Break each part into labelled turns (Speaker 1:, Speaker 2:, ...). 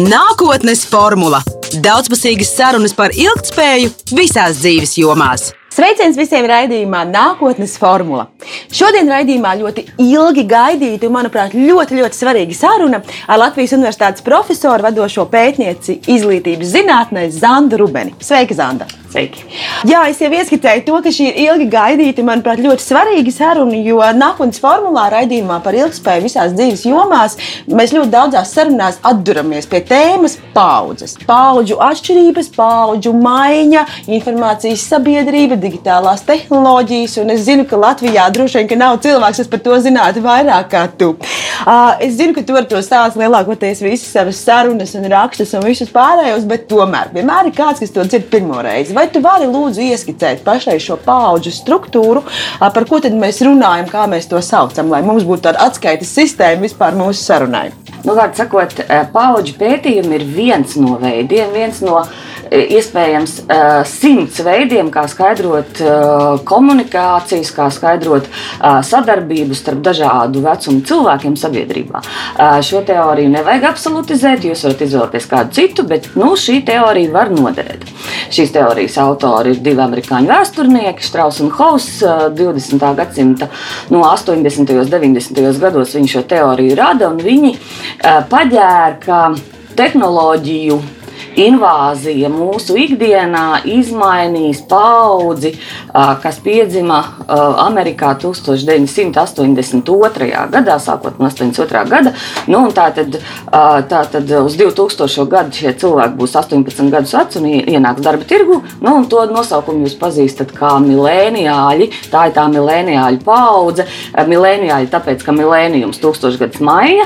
Speaker 1: Nākotnes formula - daudzpusīgas sarunas par ilgspēju visās dzīves jomās.
Speaker 2: Sveiciens visiem raidījumā Nākotnes formula. Šodien raidījumā ļoti ilgi gaidīta un, manuprāt, ļoti, ļoti svarīga saruna ar Latvijas Universitātes profesoru, vadošo pētnieci izglītības zinātnē Zandu Rubeni. Sveika, Zanda!
Speaker 3: Sveiki.
Speaker 2: Jā, es jau ieskicēju to, ka šī ir ilgi gaidīta, manuprāt, ļoti svarīga saruna, jo nākotnes formulā raidījumā par ilgspēju visās dzīves jomās mēs ļoti daudzās sarunās atduramies pie tēmas paudzes. Paudžu atšķirības, paudžu maiņa, informācijas sabiedrība, digitālās tehnoloģijas, un es zinu, ka Latvijā droši vien nav cilvēks, kas par to zinātu vairāk kā tu. Es zinu, ka tu ar to stāsti lielākoties visas savas sarunas un rakstus un visus pārējos, bet tomēr vienmēr ir kāds, kas to dzird pirmo reizi. Vai tu vari lūdzu ieskicēt pašreiz šo paudžu struktūru, par ko tad mēs runājam, kā mēs to saucam, lai mums būtu tāda atskaites sistēma vispār mūsu sarunai?
Speaker 3: Nu, Vārds sakot, paudžu pētījumi ir viens no veidiem, viens no iespējams simts veidiem, kā skaidrot komunikācijas, kā skaidrot sadarbību starp dažādu vecumu cilvēkiem sabiedrībā. Šo teoriju nevajag absolutizēt, jūs varat izvēlēties kādu citu, bet nu, šī teorija var noderēt. Šīs teorijas autori ir divi amerikāņu vēsturnieki, Strauss un Hauss, 20. gadsimta no 80. un 90. gados viņi šo teoriju rada un viņi paģēra, ka tehnoloģiju invāzija mūsu ikdienā izmainīs paudzi, kas piedzima Amerikā 1982. gadā, sākot no 82. gada. Nu, tā, tad, tā tad uz 2000. gadu šie cilvēki būs 18 gadus veci un ienāks darba tirgu. Nu, to nosaukumu jūs pazīstat kā milēniāļi. Tā ir tā milēniāļu paudze. Milēniāļi tāpēc, ka milēnijums tūkstošgadus maija,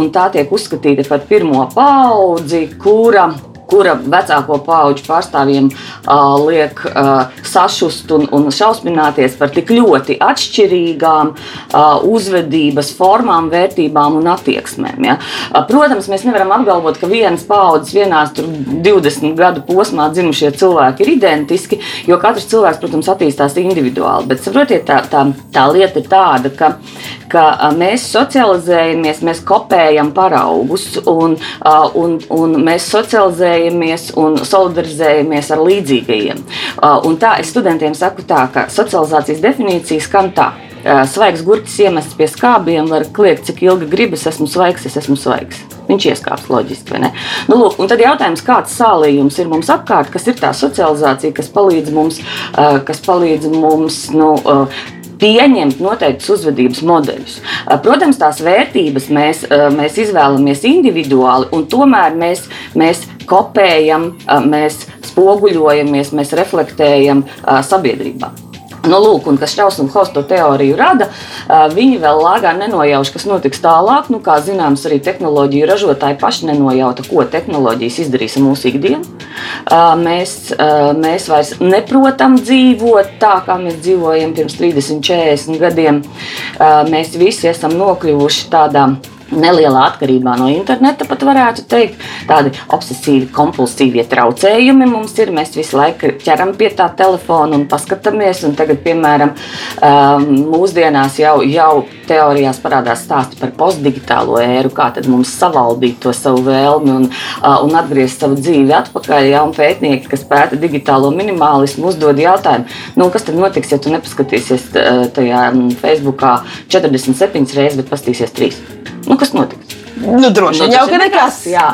Speaker 3: un tā tiek uzskatīta par pirmo paudzi, kura kura vecāko pauģu pārstāvjiem uh, liek uh, sašust un, un šausmināties par tik ļoti atšķirīgām uh, uzvedības formām, vērtībām un attieksmēm. Ja? Protams, mēs nevaram apgalvot, ka vienas paudzes, vienās 20 gadu posmā dzimušie cilvēki ir identiski, jo katrs cilvēks, protams, attīstās individuāli. Bet saprotiet, tā, tā, tā lieta ir tāda, ka, ka mēs socializējamies, mēs kopējam paraugus un, un, un mēs socializējamies socializējamies un solidarizējamies ar līdzīgajiem. Uh, un tā es studentiem saku, tā, ka socializācijas definīcija skan tā. Uh, svaigs gurķis iemests pie skābiem, var kliegt, cik ilgi gribas, esmu svaigs, es esmu svaigs. Viņš ieskāps loģiski, vai ne? Nu, lūk, un tad jautājums, kāds sālījums ir mums apkārt, kas ir tā socializācija, kas palīdz mums, uh, kas palīdz mums nu, pieņemt noteiktus uzvedības modeļus. Protams, tās vērtības mēs, mēs izvēlamies individuāli, un tomēr mēs, mēs kopējam, mēs spoguļojamies, mēs reflektējam sabiedrībā. Nu, lūk, un kas Šausmas un Hosta teoriju rada, viņi vēl lāgā nenojauš, kas notiks tālāk. Nu, kā zināms, arī tehnoloģiju ražotāji paši nenojauta, ko tehnoloģijas izdarīs ar mūsu ikdienu. Mēs, mēs vairs neprotam dzīvot tā, kā mēs dzīvojam pirms 30, 40 gadiem. Mēs visi esam nokļuvuši tādā veidā Nelielā atkarībā no interneta pat varētu teikt, tādi obsesīvi, kompulsīvi traucējumi mums ir. Mēs visu laiku ķeram pie tā telefona un paskatāmies. Un tagad, piemēram, um, mūsdienās jau, jau teorijās parādās stāsti par postdigitālo ēru, kā mums savaldīt to savu vēlmi un, uh, un atgriezt savu dzīvi atpakaļ. Ja, pētnieki, kas pēta digitālo minimālismu, uzdod jautājumu, nu, kas tad notiks, ja tu nepaskatīsies uh, tajā mm, Facebookā 47 reizes, bet pastīsies 3. Kas notiks?
Speaker 2: Nu, droši vien nu, jau ka nekas.
Speaker 3: Jā.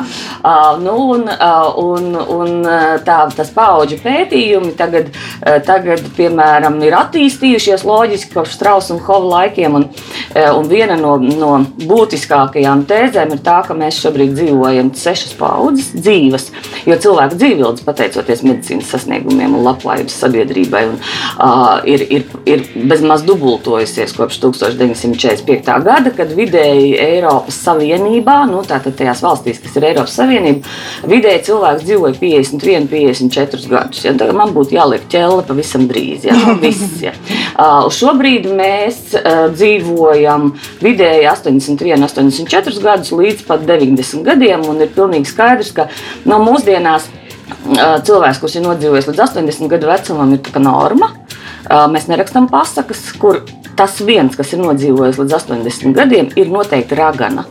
Speaker 3: Uh, nu, un, uh, un, un tā, tas paudžu pētījumi tagad, uh, tagad, piemēram, ir attīstījušies loģiski kopš Strausa un Hova laikiem. Un, uh, un viena no, no būtiskākajām tēzēm ir tā, ka mēs šobrīd dzīvojam sešas paudzes dzīves, jo cilvēku dzīvības, pateicoties medicīnas sasniegumiem un labklājības sabiedrībai, un, uh, ir, ir, ir bezmaz dubultojusies kopš 1945. gada, kad vidēji Eiropas Savienība Savienībā, nu, tātad tajās valstīs, kas ir Eiropas Savienība, vidēji cilvēks dzīvoja 51, 54 gadus. Ja? Tagad man būtu jāliek ķēle pavisam drīz. Ja? Nu, viss, ja? uh, šobrīd mēs uh, dzīvojam vidēji 81, 84 gadus līdz pat 90 gadiem, un ir pilnīgi skaidrs, ka no mūsdienās uh, cilvēks, kurš ir nodzīvojis līdz 80 gadu vecumam, ir norma. Uh, mēs nerakstām pasakas, kur tas viens, kas ir nodzīvojis līdz 80 gadiem, ir noteikti ragana.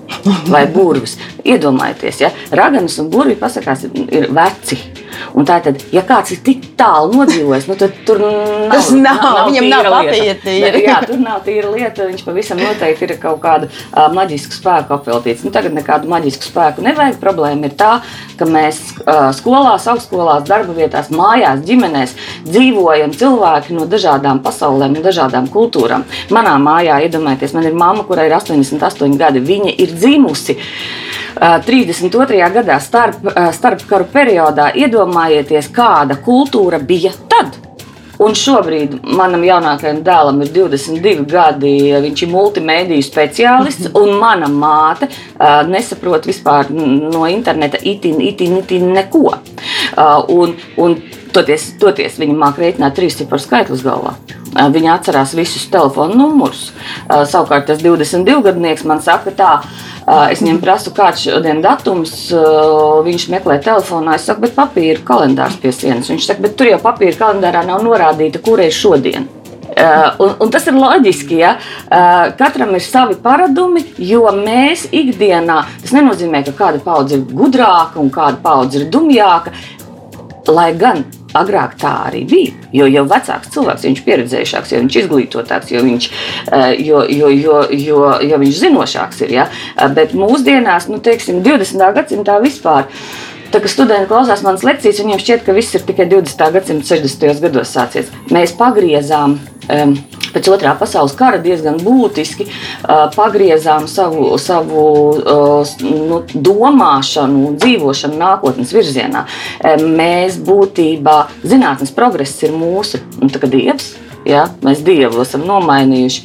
Speaker 3: Vai burvis. Iedomājieties, ja raganas un burvi pasakās, ir veci. Un tā tad, ja kāds ir tik tālu nodzīvojis, nu, tad tur nav,
Speaker 2: Tas nav, viņam nav
Speaker 3: tīra
Speaker 2: papīra
Speaker 3: lieta.
Speaker 2: tīra.
Speaker 3: Jā, tur nav tīra lieta. Viņš pavisam noteikti ir kaut kāda uh, maģiska spēka apveltīts. Nu, tagad nekādu maģisku spēku nevajag. Problēma ir tā, ka mēs uh, skolās, augstskolās, darba vietās, mājās, ģimenēs dzīvojam cilvēki no dažādām pasaulēm, no dažādām kultūrām. Manā mājā, iedomājieties, man ir mamma, kurai ir 88 gadi. Viņa ir dzimusi. Uh, 32. gadā starp, starp karu periodā iedomājieties, kāda kultūra bija tad. Un šobrīd manam jaunākajam dēlam ir 22 gadi. Viņš ir multimediju speciālists, un mana māte uh, nesaprot vispār no interneta itin, itin, itin neko. Uh, un, un toties, toties viņa māca rēķināt trīs ciparu skaitļus galvā. Uh, Viņa atcerās visus telefonu numurus. Uh, Savukārt tas 22 gadnieks man saka, tā, es viņam prasu, kāds šodien datums. Viņš meklē telefonā. Es saku, bet papīra kalendārs pie sienas. Viņš saka, bet tur jau papīra kalendārā nav norādīta, kur ir šodien. Uh, un, un tas ir loģiski. Ja? Uh, katram ir savi paradumi, jo mēs ikdienā, tas nenozīmē, ka kāda paudze ir gudrāka un kāda paudze ir dumjāka. Lai gan agrāk tā arī bija. Jo jau vecāks cilvēks, viņš ir pieredzējušāks, jo viņš ir izglītotāks, jo viņš, eh, jo, jo, jo, jo, jo viņš zinošāks ir. Ja? Eh, Bet mūsdienās, nu, teiksim, 20. gadsimtā vispār. Tā kā studenti klausās manas lekcijas, viņiem šķiet, ka viss ir tikai 20. gadsimta 60. gados sācies. Mēs pagriezām um, pēc otrā pasaules kara diezgan būtiski uh, pagriezām savu, savu uh, nu, domāšanu un dzīvošanu nākotnes virzienā. Mēs būtībā zinātnes progress ir mūsu tā kā dievs. Ja, mēs Dievu esam nomainījuši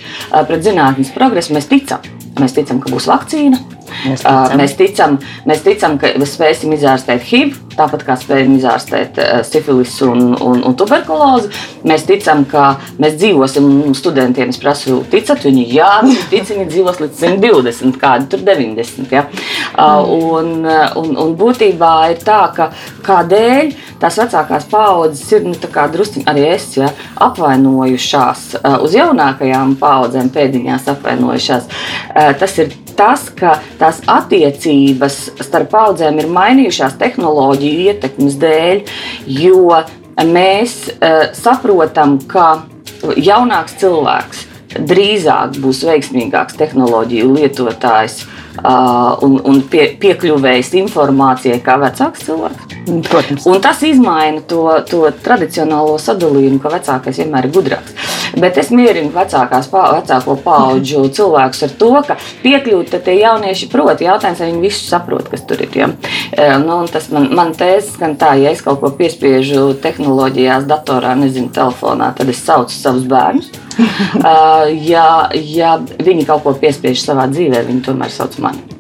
Speaker 3: pret zinātnīs progresu. Mēs ticam, mēs ticam, ka būs vakcīna.
Speaker 2: Mēs
Speaker 3: Uh,
Speaker 2: ticam.
Speaker 3: Mēs ticam, mēs ticam, ka spēsim izārstēt HIV, tāpat kā spējam izārstēt uh, sifilisu un, un, un tuberkulozi. Mēs ticam, ka mēs dzīvosim, un studentiem es prasu, ticat, viņi jā, viņi tic, viņi dzīvos līdz 120, kādi tur 90. Ja? Uh, un, uh, un, un būtībā ir tā, ka kādēļ tās vecākās paaudzes ir nu, drusciņi arī es ja, apvainojušās uh, uz jaunākajām paudzēm, pēdiņās apvainojušās. Uh, Tas ir tas, ka tās attiecības starp paudzēm ir mainījušās tehnoloģiju ietekmes dēļ, jo mēs uh, saprotam, ka jaunāks cilvēks drīzāk būs veiksmīgāks tehnoloģiju lietotājs uh, un, un pie, piekļuvējis informācijai kā vecāks cilvēks.
Speaker 2: Protams.
Speaker 3: Un tas maina to, to tradicionālo sadalījumu, ka vecākais vienmēr ir gudrāks. Bet es mierinu vecākās, pa- vecāko paudžu cilvēkus ar to, ka piekļūt tie jaunieši prot. Jautājums, vai viņi visu saprot, kas tur ir. Ja? Nu, tas man, man tēzes skan tā, ja es kaut ko piespiežu tehnoloģijās, datorā, nezinu, telefonā, tad es saucu savus bērnus. Ja, ja viņi kaut ko piespiež savā dzīvē, viņi tomēr sauc mani.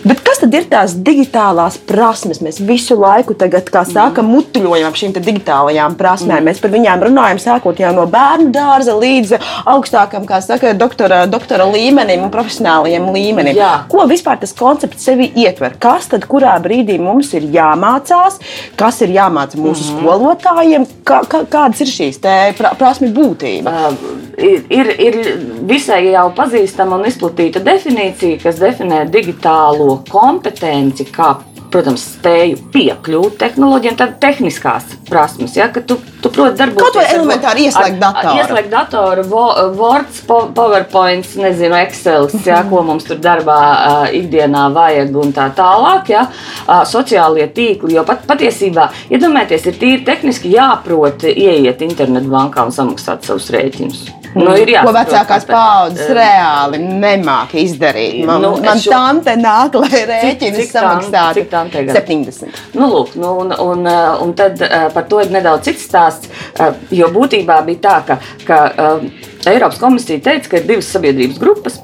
Speaker 2: Bet kas tad ir tās digitālās prasmes? Mēs visu laiku, tagad, kā sākam, mutuļojam ap šīm digitālajām prasmēm. Mm. Mēs par viņām runājam, sākot jau no bērnu dārza līdz augstākam, kā saka, doktora, doktora līmenim un profesionālajiem līmenim.
Speaker 3: Jā.
Speaker 2: Ko vispār tas koncepts sevi ietver? Kas tad kurā brīdī mums ir jāmācās, kas ir jāmāca mūsu mm. skolotājiem, kā, kā, kādas ir šīs te pra, prasmi būtība?
Speaker 3: Uh, ir, ir, ir visai jau pazīstama un izplatīta definīcija, kas definē digitālo kompetenci kā, protams, spēju piekļūt tehnoloģijām, tad tehniskās prasmes, ja, ka tu, tu proti darboties.
Speaker 2: Kaut vai elementāri ieslēgt datoru.
Speaker 3: Ieslēgt datoru, Words, po- PowerPoint, nezinu, Excel, ja, ko mums tur darbā ā, ikdienā vajag un tā tālāk. Ja, Ā, sociālie tīkli, jo pat, patiesībā, iedomājieties, ir tīri tehniski jāprot ieiet internetu bankā un samaksāt savus rēķinus. Nu, ir
Speaker 2: Ko
Speaker 3: jāsaprot,
Speaker 2: vecākās
Speaker 3: kāpēc.
Speaker 2: paudzes reāli nemāca izdarīt. Man,
Speaker 3: Nu,
Speaker 2: man
Speaker 3: šo-
Speaker 2: tante nāk, lai
Speaker 3: tam-
Speaker 2: samaksātu
Speaker 3: tam tagad?
Speaker 2: 70.
Speaker 3: Nu, lūk, nu, un, un, uh, un tad uh, par to ir nedaudz cits stāsts. uh, Jo būtībā bija tā, ka, ka Eiropas komisija teica, ka ir divas sabiedrības grupas.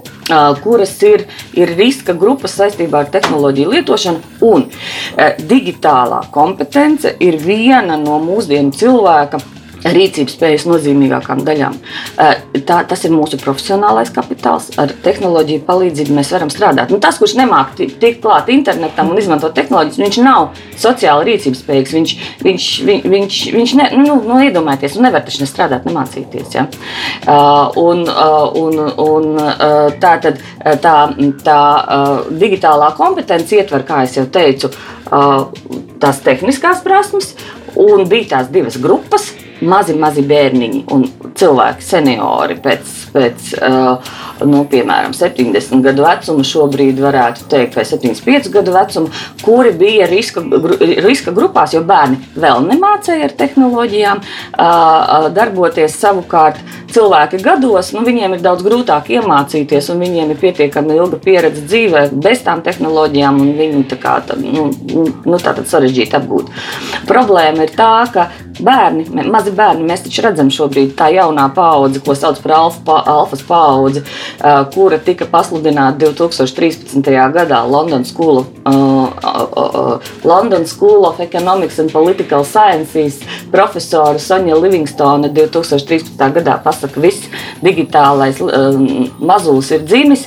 Speaker 3: Kuras ir, ir riska grupas saistībā ar tehnoloģiju lietošanu, un digitālā kompetence ir viena no mūsdienu cilvēka rīcības spējas nozīmīgākām daļām. Eh, tā, tas ir mūsu profesionālais kapitāls. Ar tehnoloģiju palīdzību mēs varam strādāt. Nu, tas, kurš nemāķi tikt klāt internetam un izmantot tehnoloģijas, viņš nav sociāli rīcības spējīgs. Viņš, viņš, viņš, viņš, viņš ne, nu, nu, iedomājieties, nu, nevar taču ne strādāt, nemācīties. Ja? Un, uh, un, un, uh, tā tad tā, tā digitālā kompetence ietver, kā jau teicu, tās tehniskās prasmes, un bija tās divas grupas mazi, mazi bērniņi un cilvēki, seniori pēc, pēc uh, nu, piemēram, 70 gadu vecuma, šobrīd varētu teikt, vai 75 gadu vecuma, kuri bija riska, riska grupās, jo bērni vēl nemācīja ar tehnoloģijām uh, darboties savukārt. Cilvēki gados, nu, viņiem ir daudz grūtāk iemācīties, un viņiem ir pietiekami ilga pieredze dzīvē bez tām tehnoloģijām, un viņi tā kā tā, nu, nu, tā tad sarežģīti apgūt. Problēma ir tā, ka bērni, mazi bērni, mēs taču redzam šobrīd tā jaunā paudze, ko sauc par alfa, alfas paudzi, kura tika pasludināta 2013. gadā London School, uh, uh, London School of Economics and Political Sciences profesora Sonja Livingstone 2013. gadā pasaka, viss digitālais uh, mazulis ir dzimis,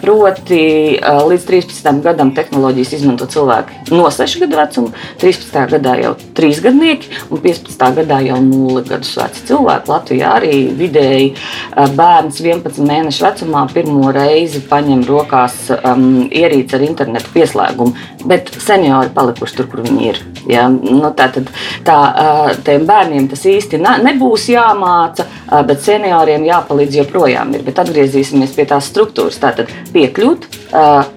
Speaker 3: proti līdz 13. gadam tehnoloģijas izmanto cilvēki no 6 gadu vecuma, 13. gadā jau 3 gadnieki un 15. Gadā jau 0 gadus veci cilvēki. Latvijā arī vidēji bērns 11 mēnešu vecumā pirmo reizi paņem rokās um, ierīci ar internetu pieslēgumu, bet seniori palikuši tur, kur viņi ir. Ja? Nu, tā tad tā, tiem bērniem tas īsti nebūs jāmāca, bet senioriem jāpalīdz joprojām ir. Bet atgriezīsimies pie tās struktūras. Tātad piekļūt,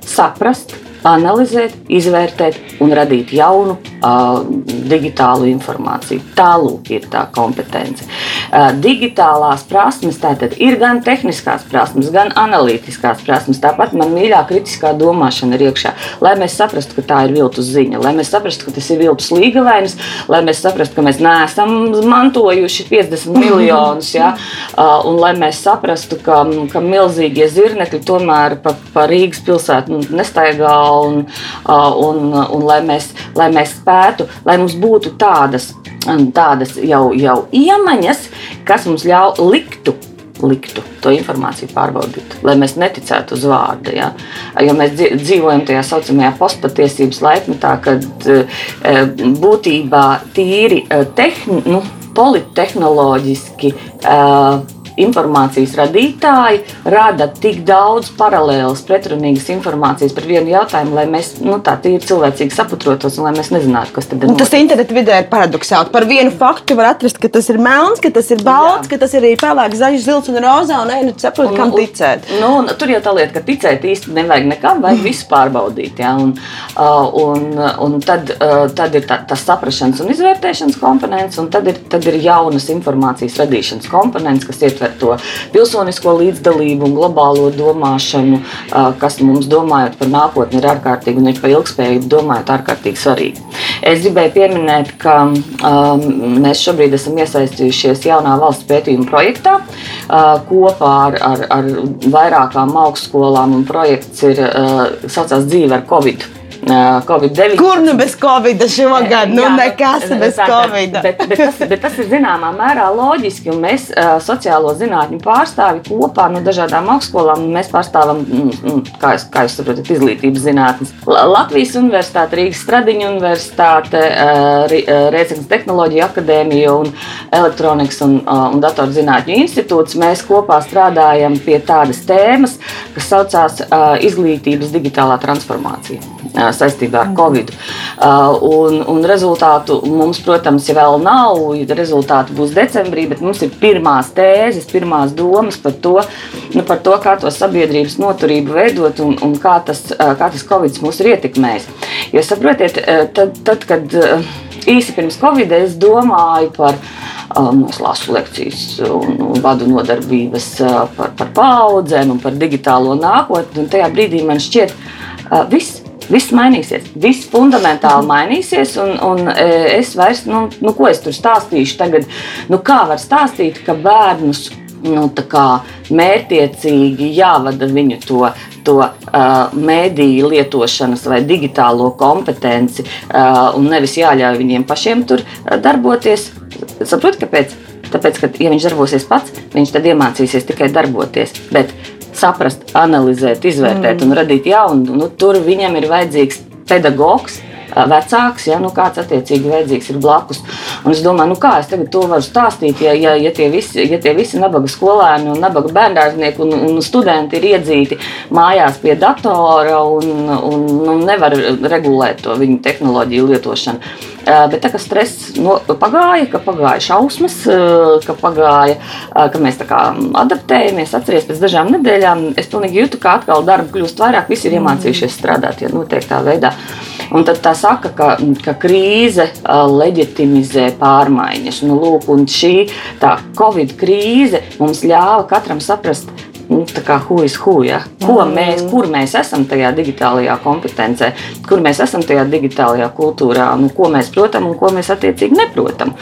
Speaker 3: saprast, analizēt, izvērtēt un radīt jaunu uh, digitālu informāciju. Tālūk ir tā kompetence. Uh, digitālās prasmes tātad ir gan tehniskās prasmes, gan analītiskās prasmes. Tāpat man mīļā kritiskā domāšana ir iekšā. Lai mēs saprastu, ka tā ir viltus ziņa, lai mēs saprastu, ka tas ir viltus līgavainis, lai mēs saprastu, ka mēs neesam mantojuši 50 miljonus, ja? uh, un lai mēs saprastu, ka, ka milzīgie zirnekļi tomēr pa, pa Rīgas pilsētu nestaigā un, un, un lai, mēs, lai mēs spētu, lai mums būtu tādas, tādas jau, jau iemaņas, kas mums ļauj liktu liktu to informāciju pārbaudīt, lai mēs neticētu uz vārdu. Ja? Jo mēs dzīvojam tajā saucamajā postpatiesības laikmetā, kad būtībā tīri tehni, nu, polittehnoloģiski. Uh, informācijas radītāji rada tik daudz paralēlas, pretrunīgas informācijas par vienu jautājumu, lai mēs nu, tā tīri cilvēcīgi saprotos un lai mēs nezinātu, kas tad ir.
Speaker 2: Un tas internetā vidē ir paradoxāli. Par vienu faktu var atrast, ka tas ir melns, ka tas ir balts, Jā. ka tas ir arī pelēks, zaļš, zils un rozā. Un, nu, saprot, un, kam ticēt.
Speaker 3: Nu, un, tur jau tā lieta, ka ticēt īsti nevajag nekam, vajag mm. visu pārbaudīt. Ja? Un, uh, un, un tad, uh, tad ir tā, tas saprašanas un izvērtēšanas komponents, un tad ir, tad ir jaunas informācijas radīšanas komponents, kas ietver ietver to pilsonisko līdzdalību un globālo domāšanu, kas mums domājot par nākotni ir ārkārtīgi un ir par ilgspējību domājot ārkārtīgi svarīgi. Es gribēju pieminēt, ka um, mēs šobrīd esam iesaistījušies jaunā valsts pētījuma projektā uh, kopā ar, ar, ar vairākām augstskolām, un projekts ir uh, saucās dzīve ar Covid.
Speaker 2: Covid-19. Kur nu bez Covid šogad? Nu, jā, nekas bez tā, Covid.
Speaker 3: Bet, bet, tas, bet tas ir zināmā mērā loģiski. Mēs sociālo zinātņu pārstāvi kopā no dažādām augstskolām. Mēs pārstāvam, mm, mm, kā jūs, kā jūs saprotat, izglītības zinātnes. Latvijas Universitāte, Rīgas Stradiņa Universitāte, Rēcības Tehnoloģija akadēmija un Elektronikas un, un datorzinātņu institūts. Mēs kopā strādājam pie tādas tēmas, kas saucās izglītības digitālā transformācija saistībā ar Covid. Un, un rezultātu mums, protams, ja vēl nav. Rezultāti būs decembrī, bet mums ir pirmās tēzes, pirmās domas par to, nu, par to kā to sabiedrības noturību veidot un, un kā, tas, kā tas Covid mūs ir ietekmējis. Jo saprotiet, tad, tad kad īsi pirms Covid es domāju par um, es lasu lekcijas un, un vadu nodarbības par, par paudzēm un par digitālo nākotni. Tajā brīdī man šķiet, uh, viss Viss mainīsies, viss fundamentāli mainīsies, un, un e, es vairs, nu, nu, ko es tur stāstīšu tagad, nu, kā var stāstīt, ka bērnus nu, mērķiecīgi jāvada viņu to, to uh, mēdīju lietošanas vai digitālo kompetenci, uh, un nevis jāļauj viņiem pašiem tur darboties. Saprotiet, kāpēc? Tāpēc, ka, ja viņš darbosies pats, viņš tad iemācīsies tikai darboties. Bet saprast, analizēt, izvērtēt mm. un radīt jaunu, nu, tur viņam ir vajadzīgs pedagogs vecāks, ja nu, kāds attiecīgi vajadzīgs ir blakus. Un es domāju, nu, kā es tagad to varu stāstīt, ja, ja, ja, tie, visi, ja tie visi nabaga skolēni un nabaga bērndārznieki un, un studenti ir iedzīti mājās pie datora un, un, un nevar regulēt to viņu tehnoloģiju lietošanu. Bet tā kā stress no, pagāja, ka pagāja šausmas, ka pagāja, ka mēs tā kā adaptējamies, atcerieties, pēc dažām nedēļām es pilnīgi jūtu, ka atkal darba kļūst vairāk, visi ir iemācījušies strādāt ja, noteiktā veidā. Un tad tā saka, ka, ka krīze leģitimizē pārmaiņas. Nu, lūk, šī Covid krīze mums ļāva katram saprast, nu, huis huja. Ko mm. mēs, kur mēs esam tajā digitālajā kompetencē, kur mēs esam tajā digitālajā kultūrā, nu, ko mēs protam un ko mēs attiecīgi neprotam.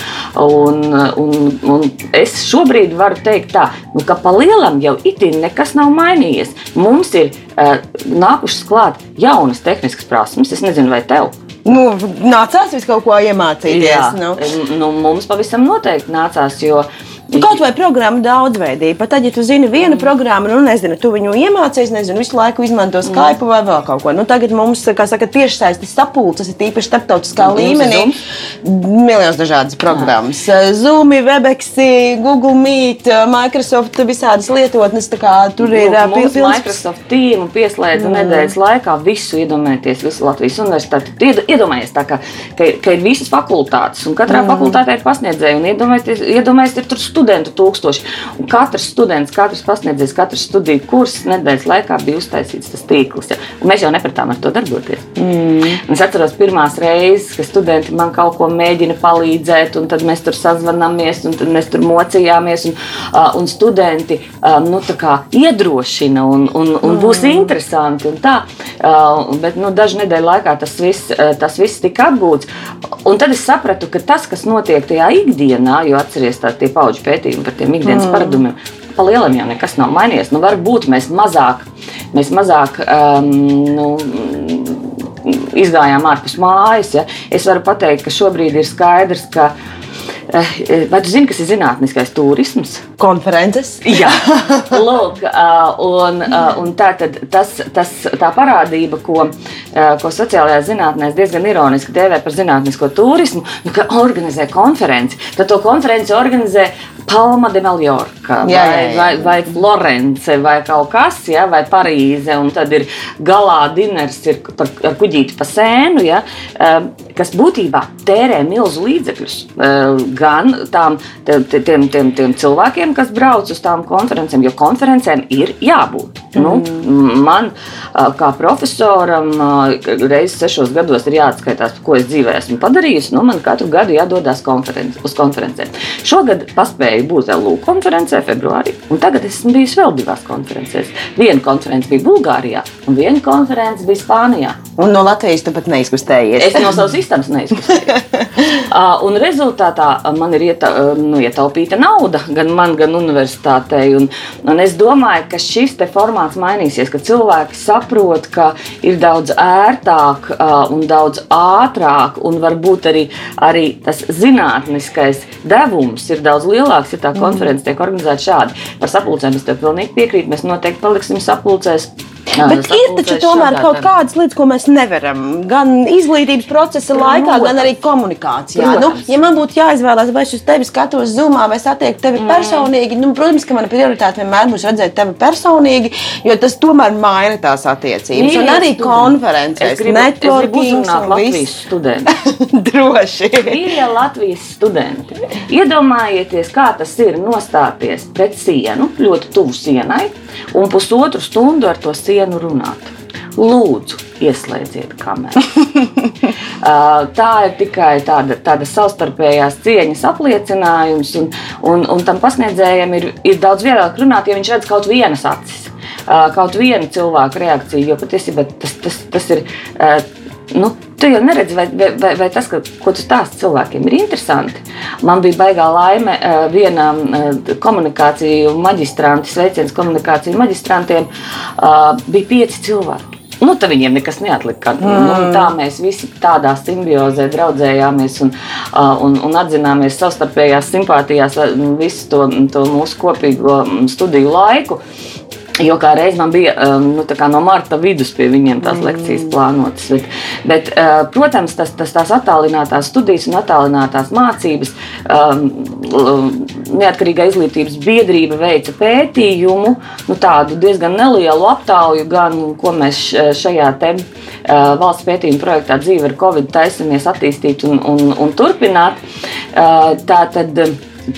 Speaker 3: Un, un, un es šobrīd varu teikt, tā, nu, ka pa lielam jau itin nekas nav mainījies. Mums ir uh, nākušas klāt jaunas tehniskas prasmes, es nezinu, vai tev.
Speaker 2: Nu, nācās visu kaut ko iemācīties. Jā,
Speaker 3: nu. Nu, mums pavisam noteikti nācās, jo uh,
Speaker 2: Nu, kaut vai programmu daudzveidība. Tad, ja tu zini vienu mm. programmu, nu, nezinu, tu viņu iemācījies, nezinu, visu laiku izmanto mm. Skype mm. vai vēl kaut ko. Nu, tagad mums, kā saka, tiešsaistes sapulces ir tīpaši starptautiskā mm. līmenī. Miljonus dažādas programmas. Jā. Zoom, Webex, Google Meet, Microsoft, visādas lietotnes. Tur ir
Speaker 3: pilns. Microsoft tīmu pieslēdza mm. nedēļas laikā visu iedomājieties, visu Latvijas universitāti. Iedomājieties, tā, ka, ka, ka ir visas fakultātes un katrā mm. fakultātē ir pasniedzēji un iedomājieties, iedomājieties ir tur studenti studentu tūkstoši. Un katrs students, katrs pasniedzējs, katrs studiju kurs nedēļas laikā bija uztaisīts tas tīkls. Ja. Un mēs jau nepratām ar to darboties. Mm. Es atceros pirmās reizes, kad studenti man kaut ko mēģina palīdzēt, un tad mēs tur sazvanāmies, un tad mēs tur mocījāmies. Un, un studenti nu, iedrošina, un, un, un mm. būs interesanti. Un tā, bet nu, dažu nedēļu laikā tas viss, tas viss tika atgūts. Un tad es sapratu, ka tas, kas notiek tajā ikdienā, jo atcerieties, tā tie paudžu pētījumi par tiem ikdienas mm. paradumiem. Pa lielam jau nekas nav mainījies. Nu, varbūt mēs mazāk, mēs mazāk um, nu, izgājām ārpus mājas. Ja? Es varu pateikt, ka šobrīd ir skaidrs, ka Eh, vai tu zini, kas ir zinātniskais turisms?
Speaker 2: Konferences.
Speaker 3: Jā, Lūk, un, un tā, tad, tas, tas, tā parādība, ko, ko sociālajā zinātnē diezgan ironiski dēvē par zinātnisko turismu, nu, ka organizē konferenci. Tad to konferenci organizē Palma de Mallorca, vai, jā, jā. vai, vai Florence, vai kaut kas, ja, vai Parīze. Un tad ir galā diners ir par, ar kuģīti pa sēnu, ja, kas būtībā tērē milzu līdzekļus gan tām, tiem, tiem, tiem cilvēkiem, kas brauc uz tām konferencēm, jo konferencēm ir jābūt. Mm. Nu, man, kā profesoram, reizes sešos gados ir jāatskaitās, ko es dzīvē esmu padarījis. Nu, man katru gadu jādodas konferenci, uz konferencēm. Šogad paspēju būt LU konferencē, februārī, un tagad esmu bijis vēl divās konferencēs. Viena konference bija Bulgārijā, un viena konference bija Spānijā.
Speaker 2: Un no Latvijas tu pat neizkustējies.
Speaker 3: Es no savas istabas neizkustējos. un rezultātā man ir ieta, nu, ietaupīta nauda gan man, gan universitātei. Un, un es domāju, ka šis formāts mainīsies, ka cilvēki saprot, ka ir daudz ērtāk un daudz ātrāk, un varbūt arī, arī tas zinātniskais devums ir daudz lielāks, ja tā konference tiek organizēta šādi. Par sapulcēm es tev pilnīgi piekrītu. Mēs noteikti paliksim sapulcēs
Speaker 2: Jā, Bet ir taču tomēr kaut tā. kādas lietas, ko mēs nevaram. Gan izglītības procesa laikā, Protams. gan arī komunikācijā. Nu, protams. Nu, ja man būtu jāizvēlās, vai es uz tevi skatos zumā, vai satieku tevi mm. personīgi, nu, protams, ka mana prioritāte vienmēr būs redzēt tevi personīgi, jo tas tomēr maina tās attiecības. Mīļie un arī studenti. konferencēs, networking
Speaker 3: Latvijas studenti.
Speaker 2: Droši.
Speaker 3: Mīļie Latvijas studenti. Iedomājieties, kā tas ir nostāties pret sienu, ļoti tuvu sienai, un pusotru stundu ar to sienu vienu runāt. Lūdzu, ieslēdziet kameru. tā ir tikai tāda, tāda savstarpējās cieņas apliecinājums, un, un, un tam pasniedzējam ir, ir daudz vieglāk runāt, ja viņš redz kaut vienas acis, kaut vienu cilvēku reakciju. Jo patiesībā tas, tas, tas ir. Nu, tu jau neredzi, vai, vai, vai tas, ka, ko tu stāsti cilvēkiem, ir interesanti. Man bija baigā laime viena komunikāciju maģistrante, sveiciens komunikāciju maģistrantiem, bija pieci cilvēki. nu, tad viņiem nekas neatlika. Mm. Nu, tā mēs visi tādā simbiozē draudzējāmies un, un, un atzināmies savstarpējās simpātijās visu to, to mūsu kopīgo studiju laiku. Jo kā reiz man bija um, nu, no marta vidus pie viņiem tās mm. lekcijas plānotas. Bet, bet, uh, protams, tas, tas tās attālinātās studijas un attālinātās mācības, um, neatkarīgā izglītības biedrība veica pētījumu, nu, tādu diezgan nelielu aptauju, gan ko mēs šajā te, uh, valsts pētījuma projektā dzīve ar Covid taisamies attīstīt un, un, un turpināt. Uh, tā tad,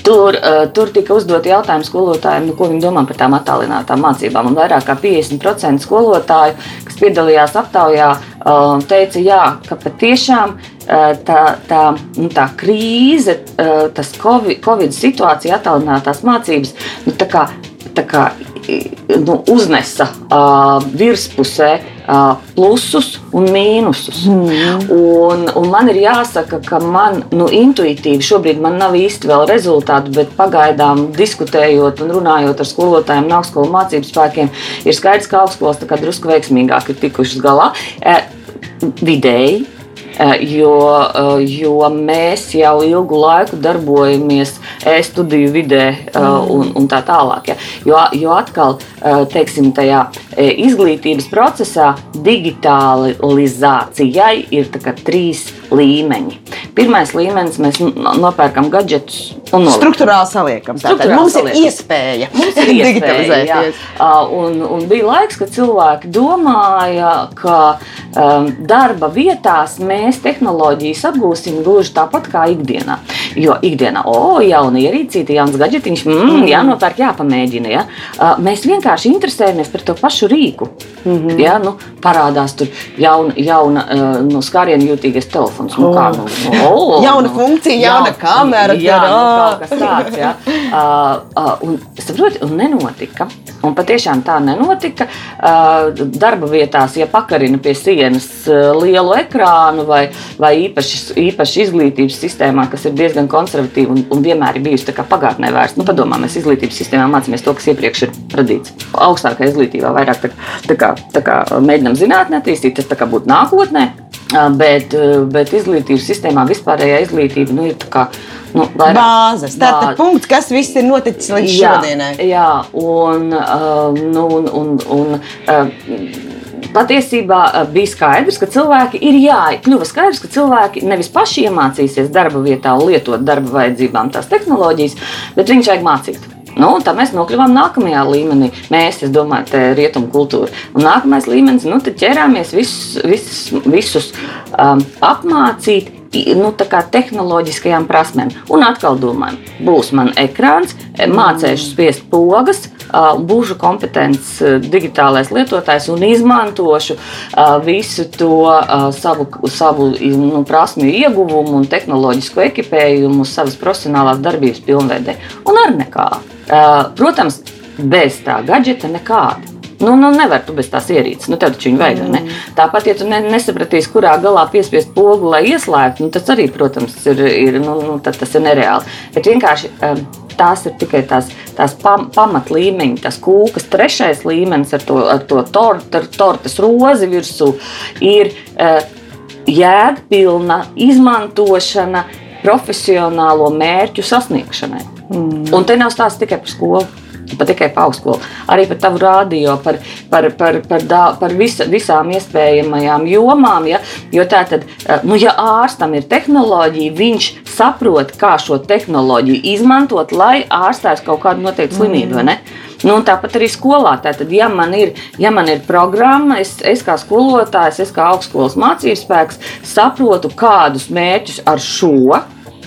Speaker 3: Tur, uh, tur tika uzdot jautājums skolotājiem, nu, ko viņi domā par tām attālinātām mācībām. Un vairāk kā 50% skolotāju, kas piedalījās aptaujā, uh, teica, jā, ka patiešām uh, tā, tā, nu, tā krīze, uh, tas COVID, COVID situācija, attālinātās mācības, nu, tā kā, tā kā nu, uznesa uh, virspusē uh, plusus un mīnusus. Mm. Un, un man ir jāsaka, ka man nu, intuitīvi šobrīd man nav īsti vēl rezultātu, bet pagaidām diskutējot un runājot ar skolotājiem un augstskolu mācību spēkiem, ir skaidrs, ka augstskolas drusku veiksmīgāk ir tikušas galā. Uh, vidēji jo, eh, jo mēs jau ilgu laiku darbojamies e-studiju vidē eh, mm. un, un tā tālāk. Ja. Jo, jo atkal, teiksim, tajā izglītības procesā digitalizācijai ir trīs līmeņi. Pirmais līmenis mēs nopērkam gadgetus un noliekam.
Speaker 2: Struktūrāli saliekam. Struktūrāli mums saliekam. ir iespēja.
Speaker 3: Mums ir digitalizēties. Un, un bija laiks, kad cilvēki domāja, ka um, darba vietās mēs tehnoloģijas apgūsim gluži tāpat kā ikdienā. Jo ikdienā, o, oh, jauna ierīcīte, jauns gadgetiņš, mm, mm. jānopērk, jāpamēģina. Ja? Uh, mēs vienkārši interesējamies par to pašu rīku. Mm -hmm. ja? nu, parādās tur jauna, jauna uh, no skārienu jūtīgais telefons. Nu, kā, nu,
Speaker 2: oh, jauna nu, funkcija, jauna jā, kamera.
Speaker 3: Jā, nu, kaut kas tāds. Ja? Uh, uh, un, saproti, un nenotika. Un patiešām tā nenotika. Uh, darba vietās, ja pakarina pie sienas lielu ekrānu vai, vai īpaši, īpaši izglītības sistēmā, kas ir diezgan konservatīva un, un vienmēr ir bijusi pagātnē vērsta. Nu, padomā, mēs izglītības sistēmā mācāmies to, kas iepriekš ir radīts. Augstākā izglītībā vairāk tā, tā kā, tā kā mēģinām zinātnē attīstīt, tas būtu nākotnē. Bet, bet izglītības sistēmā vispārējā izglītība nu, ir kā
Speaker 2: nu, bāze, starta bāze. punkts, kas viss ir noticis līdz jā, šodienai.
Speaker 3: Jā, un, uh, nu, un, un, un uh, patiesībā bija skaidrs, ka cilvēki ir jāiekļuva skaidrs, ka cilvēki nevis paši iemācīsies darba vietā lietot darba vajadzībām tās tehnoloģijas, bet viņš vajag mācīt. Nu, tā mēs nokļuvām nākamajā līmenī. Mēs, es domāju, tā ir rietumu kultūra. Un nākamais līmenis, nu, tad ķērāmies visus, visus, visus um, apmācīt nu, tehnoloģiskajām prasmēm. Un atkal domājam, būs man ekrāns, mācīšu spiest pogas, būšu kompetents digitālais lietotājs un izmantošu visu to savu, savu nu, prasmju ieguvumu un tehnoloģisku ekipējumu savas profesionālās darbības pilnveidē. Un ar nekā. Protams, bez tā gadžeta nekāda. Nu, nu, nevar tu bez tās ierīces. Nu, tev taču viņu vajag. Mm. Tāpat, ja tu ne, nesapratīsi, kurā galā piespiest pogu, lai ieslēgtu, nu, tas arī, protams, ir, ir, nu, nu, tas ir nereāli. Bet vienkārši um, tās ir tikai tās, tās pam, pamatlīmeņi, tas kūkas. Trešais līmenis ar to, ar to tor, ar tortes rozi virsū ir uh, jēgpilna izmantošana profesionālo mērķu sasniegšanai. Mm. Un te nav stāsts tikai par skolu pat tikai pa augstskolu, arī par tavu rādio, par, par, par, par, dā, par visa, visām iespējamajām jomām. Ja? Jo tā tad, eh, nu, ja ārstam ir tehnoloģija, viņš saprot, kā šo tehnoloģiju izmantot, lai ārstētu kaut kādu noteiktu slimību. Mm. Nu, tāpat arī skolā. Tātad, ja man ir, ja man ir programma, es, es kā skolotājs, es kā augstskolas mācības spēks, saprotu, kādus mērķus ar šo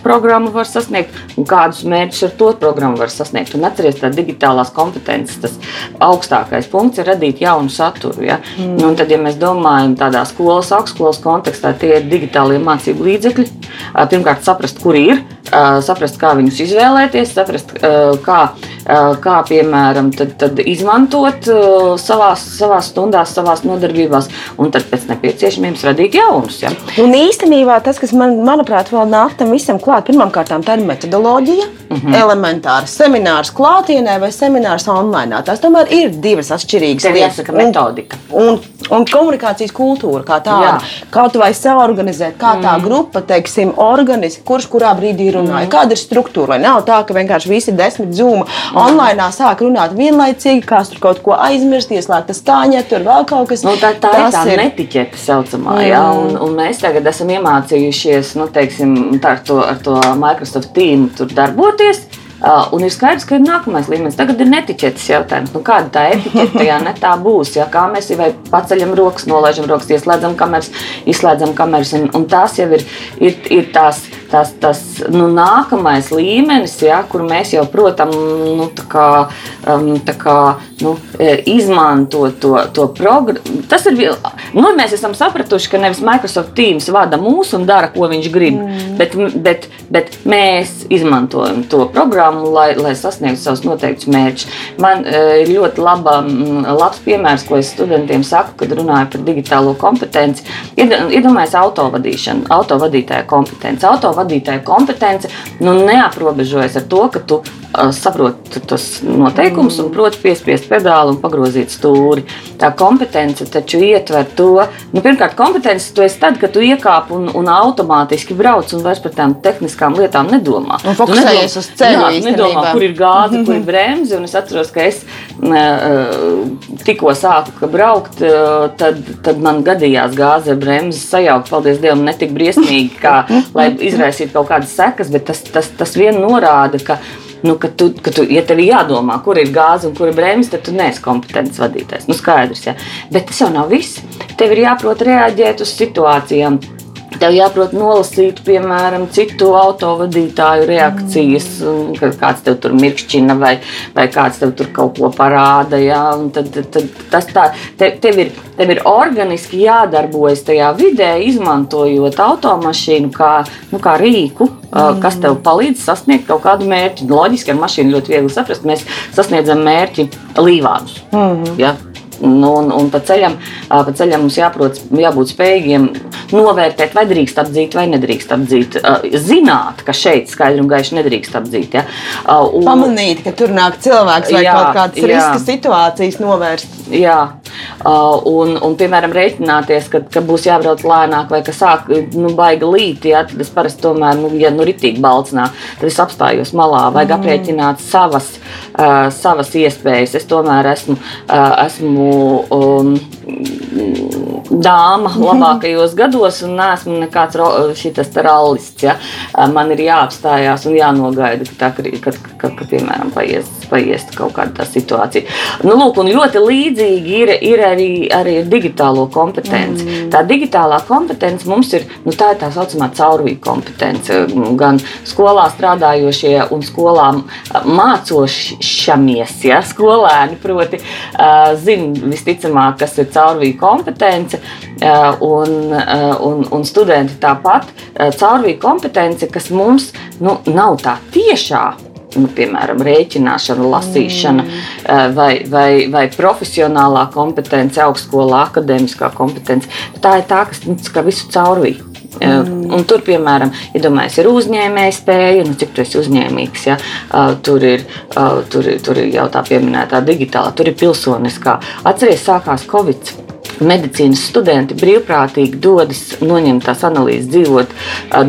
Speaker 3: programmu var sasniegt un kādus mērķus ar to programmu var sasniegt. Un atcerieties, tā digitālās kompetences, tas augstākais punkts ir radīt jaunu saturu. Ja? Mm. Un tad, ja mēs domājam tādā skolas, augstskolas kontekstā, tie ir digitālie mācību līdzekļi. Pirmkārt, saprast, kur ir, saprast, kā viņus izvēlēties, saprast, kā kā piemēram tad, tad izmantot savās, savās stundās, savās nodarbībās, un tad pēc nepieciešamības radīt jaunus. Ja.
Speaker 2: Un īstenībā tas, kas man, manuprāt, vēl nāk tam visam klāt, pirmkārt, tā ir metodoloģija. Mm -hmm. Elementārs seminārs klātienē vai seminārs online. Tās tomēr ir divas atšķirīgas
Speaker 3: lietas. Jāsaka, metodika.
Speaker 2: Un, un, un komunikācijas kultūra kā tāda. Kā tu vai saorganizēt, kā tā mm. grupa, teiksim, organizē, kurš kurā brīdī runāja, mm. kāda ir struktūra. Lai nav tā, ka vienkārši visi desmit zūma mm. Online sāk runāt vienlaicīgi, kāds tur kaut ko aizmirst, ieslēgt skaņa, tur vēl kaut kas.
Speaker 3: Nu, tā, tā ir tā ir netiķete saucamā, mm. jā, un, un mēs tagad esam iemācījušies, nu, teiksim, tā ar to, ar to Microsoft Team tur darboties. Uh, un ir skaidrs, ka ir nākamais līmenis. Tagad ir netiķetes jautājums. Nu, kāda tā etiķete tajā netā būs? Ja? Kā mēs vai paceļam rokas, nolaižam rokas, ieslēdzam kameras, izslēdzam kameras. Un, un tās jau ir, ir, ir tās, tās, tās nu, nākamais līmenis, ja? kur mēs jau, protams, nu, tā kā, um, tā kā, nu, e, izmantot to, to programmu. Tas ir. Nu, mēs esam sapratuši, ka nevis Microsoft Teams vada mūs un dara, ko viņš grib, mm. bet, bet, bet mēs izmantojam to programmu programmu, lai, lai sasniegtu savus noteiktus mērķus. Man ir ļoti laba, labs piemērs, ko es studentiem saku, kad runāju par digitālo kompetenci. Iedomājieties, autovadīšanu, autovadītāja kompetence. Autovadītāja kompetence nu, neaprobežojas ar to, ka tu saproti tos noteikumus un proti piespiest pedāli un pagrozīt stūri. Tā kompetence taču ietver to, nu, pirmkārt, kompetence tu esi tad, kad tu iekāp un, un automātiski brauc un vairs par tām tehniskām lietām nedomā.
Speaker 2: Un fokusējies uz ceļu
Speaker 3: es nedomāju, kur ir gāze, kur ir bremze. Es atceros, ka es tikko sāku braukt, tad, tad man gadījās gāze ar bremzi sajaukt. Paldies Dievam, ne tik briesmīgi, kā, lai izraisītu kaut kādas sekas, bet tas, tas, tas vien norāda, ka nu, ka, tu, ka tu, ja tev ir jādomā, kur ir gāze un kur ir bremze, tad tu neesi kompetents vadītājs. Nu, skaidrs, ja. Bet tas jau nav viss. Tev ir jāprot reaģēt uz situācijām. Tev jāprot nolasīt, piemēram, citu autovadītāju reakcijas, kad kāds tev tur mirkšķina vai, vai kāds tev tur kaut ko parāda. Jā, tad, tad, tas tā, te, tev, ir, tev ir organiski jādarbojas tajā vidē, izmantojot automašīnu kā, nu, kā rīku, mm. kas tev palīdz sasniegt kaut kādu mērķi. Loģiski ar mašīnu ļoti viegli saprast, mēs sasniedzam mērķi līvādus. Mm ja? Nu, un, un pa, ceļam, pa ceļam mums jāprot, jābūt spējīgiem novērtēt, vai drīkst apdzīt, vai nedrīkst apdzīt. Zināt, ka šeit skaidri un gaiši nedrīkst apdzīt. Ja?
Speaker 2: Un, Pamanīt, ka tur nāk cilvēks vai jā, kaut kādas jā, riska situācijas novērst.
Speaker 3: Jā, un, un piemēram, rēķināties, ka, ka būs jābrauc lēnāk vai ka sāk nu, baigi līt. Ja? Tad es parasti tomēr, nu, ja nu ritīgi balcinā, tad es apstājos malā, vajag mm. aprēķināt savas, uh, savas iespējas. Es tomēr esmu, uh, esmu um, dāma labākajos gados, un neesmu nekāds šis rallists. Ja? Man ir jāapstājās un jānogaida, ka, tā, ka, ka, ka piemēram, paies, paies kaut kāda situācija. Nu, lūk, un ļoti līdzīgi ir, ir arī, arī ar digitālo kompetenci. Mm. Tā digitālā kompetence mums ir, nu, tā ir tā saucamā caurvīja kompetence. Gan skolā strādājošie un skolā mācošamies, ja skolēni, proti, zina visticamāk, kas ir caurvīja kompetence, un, un, un studenti tāpat caurvīja kompetence, kas mums nu, nav tā tiešā nu, piemēram, rēķināšana, lasīšana, mm. vai, vai, vai profesionālā kompetence, augstskolā, akadēmiskā kompetence. Tā ir tā, kas nu, visu caurvīja. Mm. Un tur, piemēram, ja ir uzņēmēja spēja, nu, cik tu esi uzņēmīgs. Ja? Tur, ir, tur, ir, tur ir jau tā pieminētā digitālā, tur ir pilsoniskā. Atcerieties, sākās Covid medicīnas studenti brīvprātīgi dodas noņemt tās analīzes, dzīvot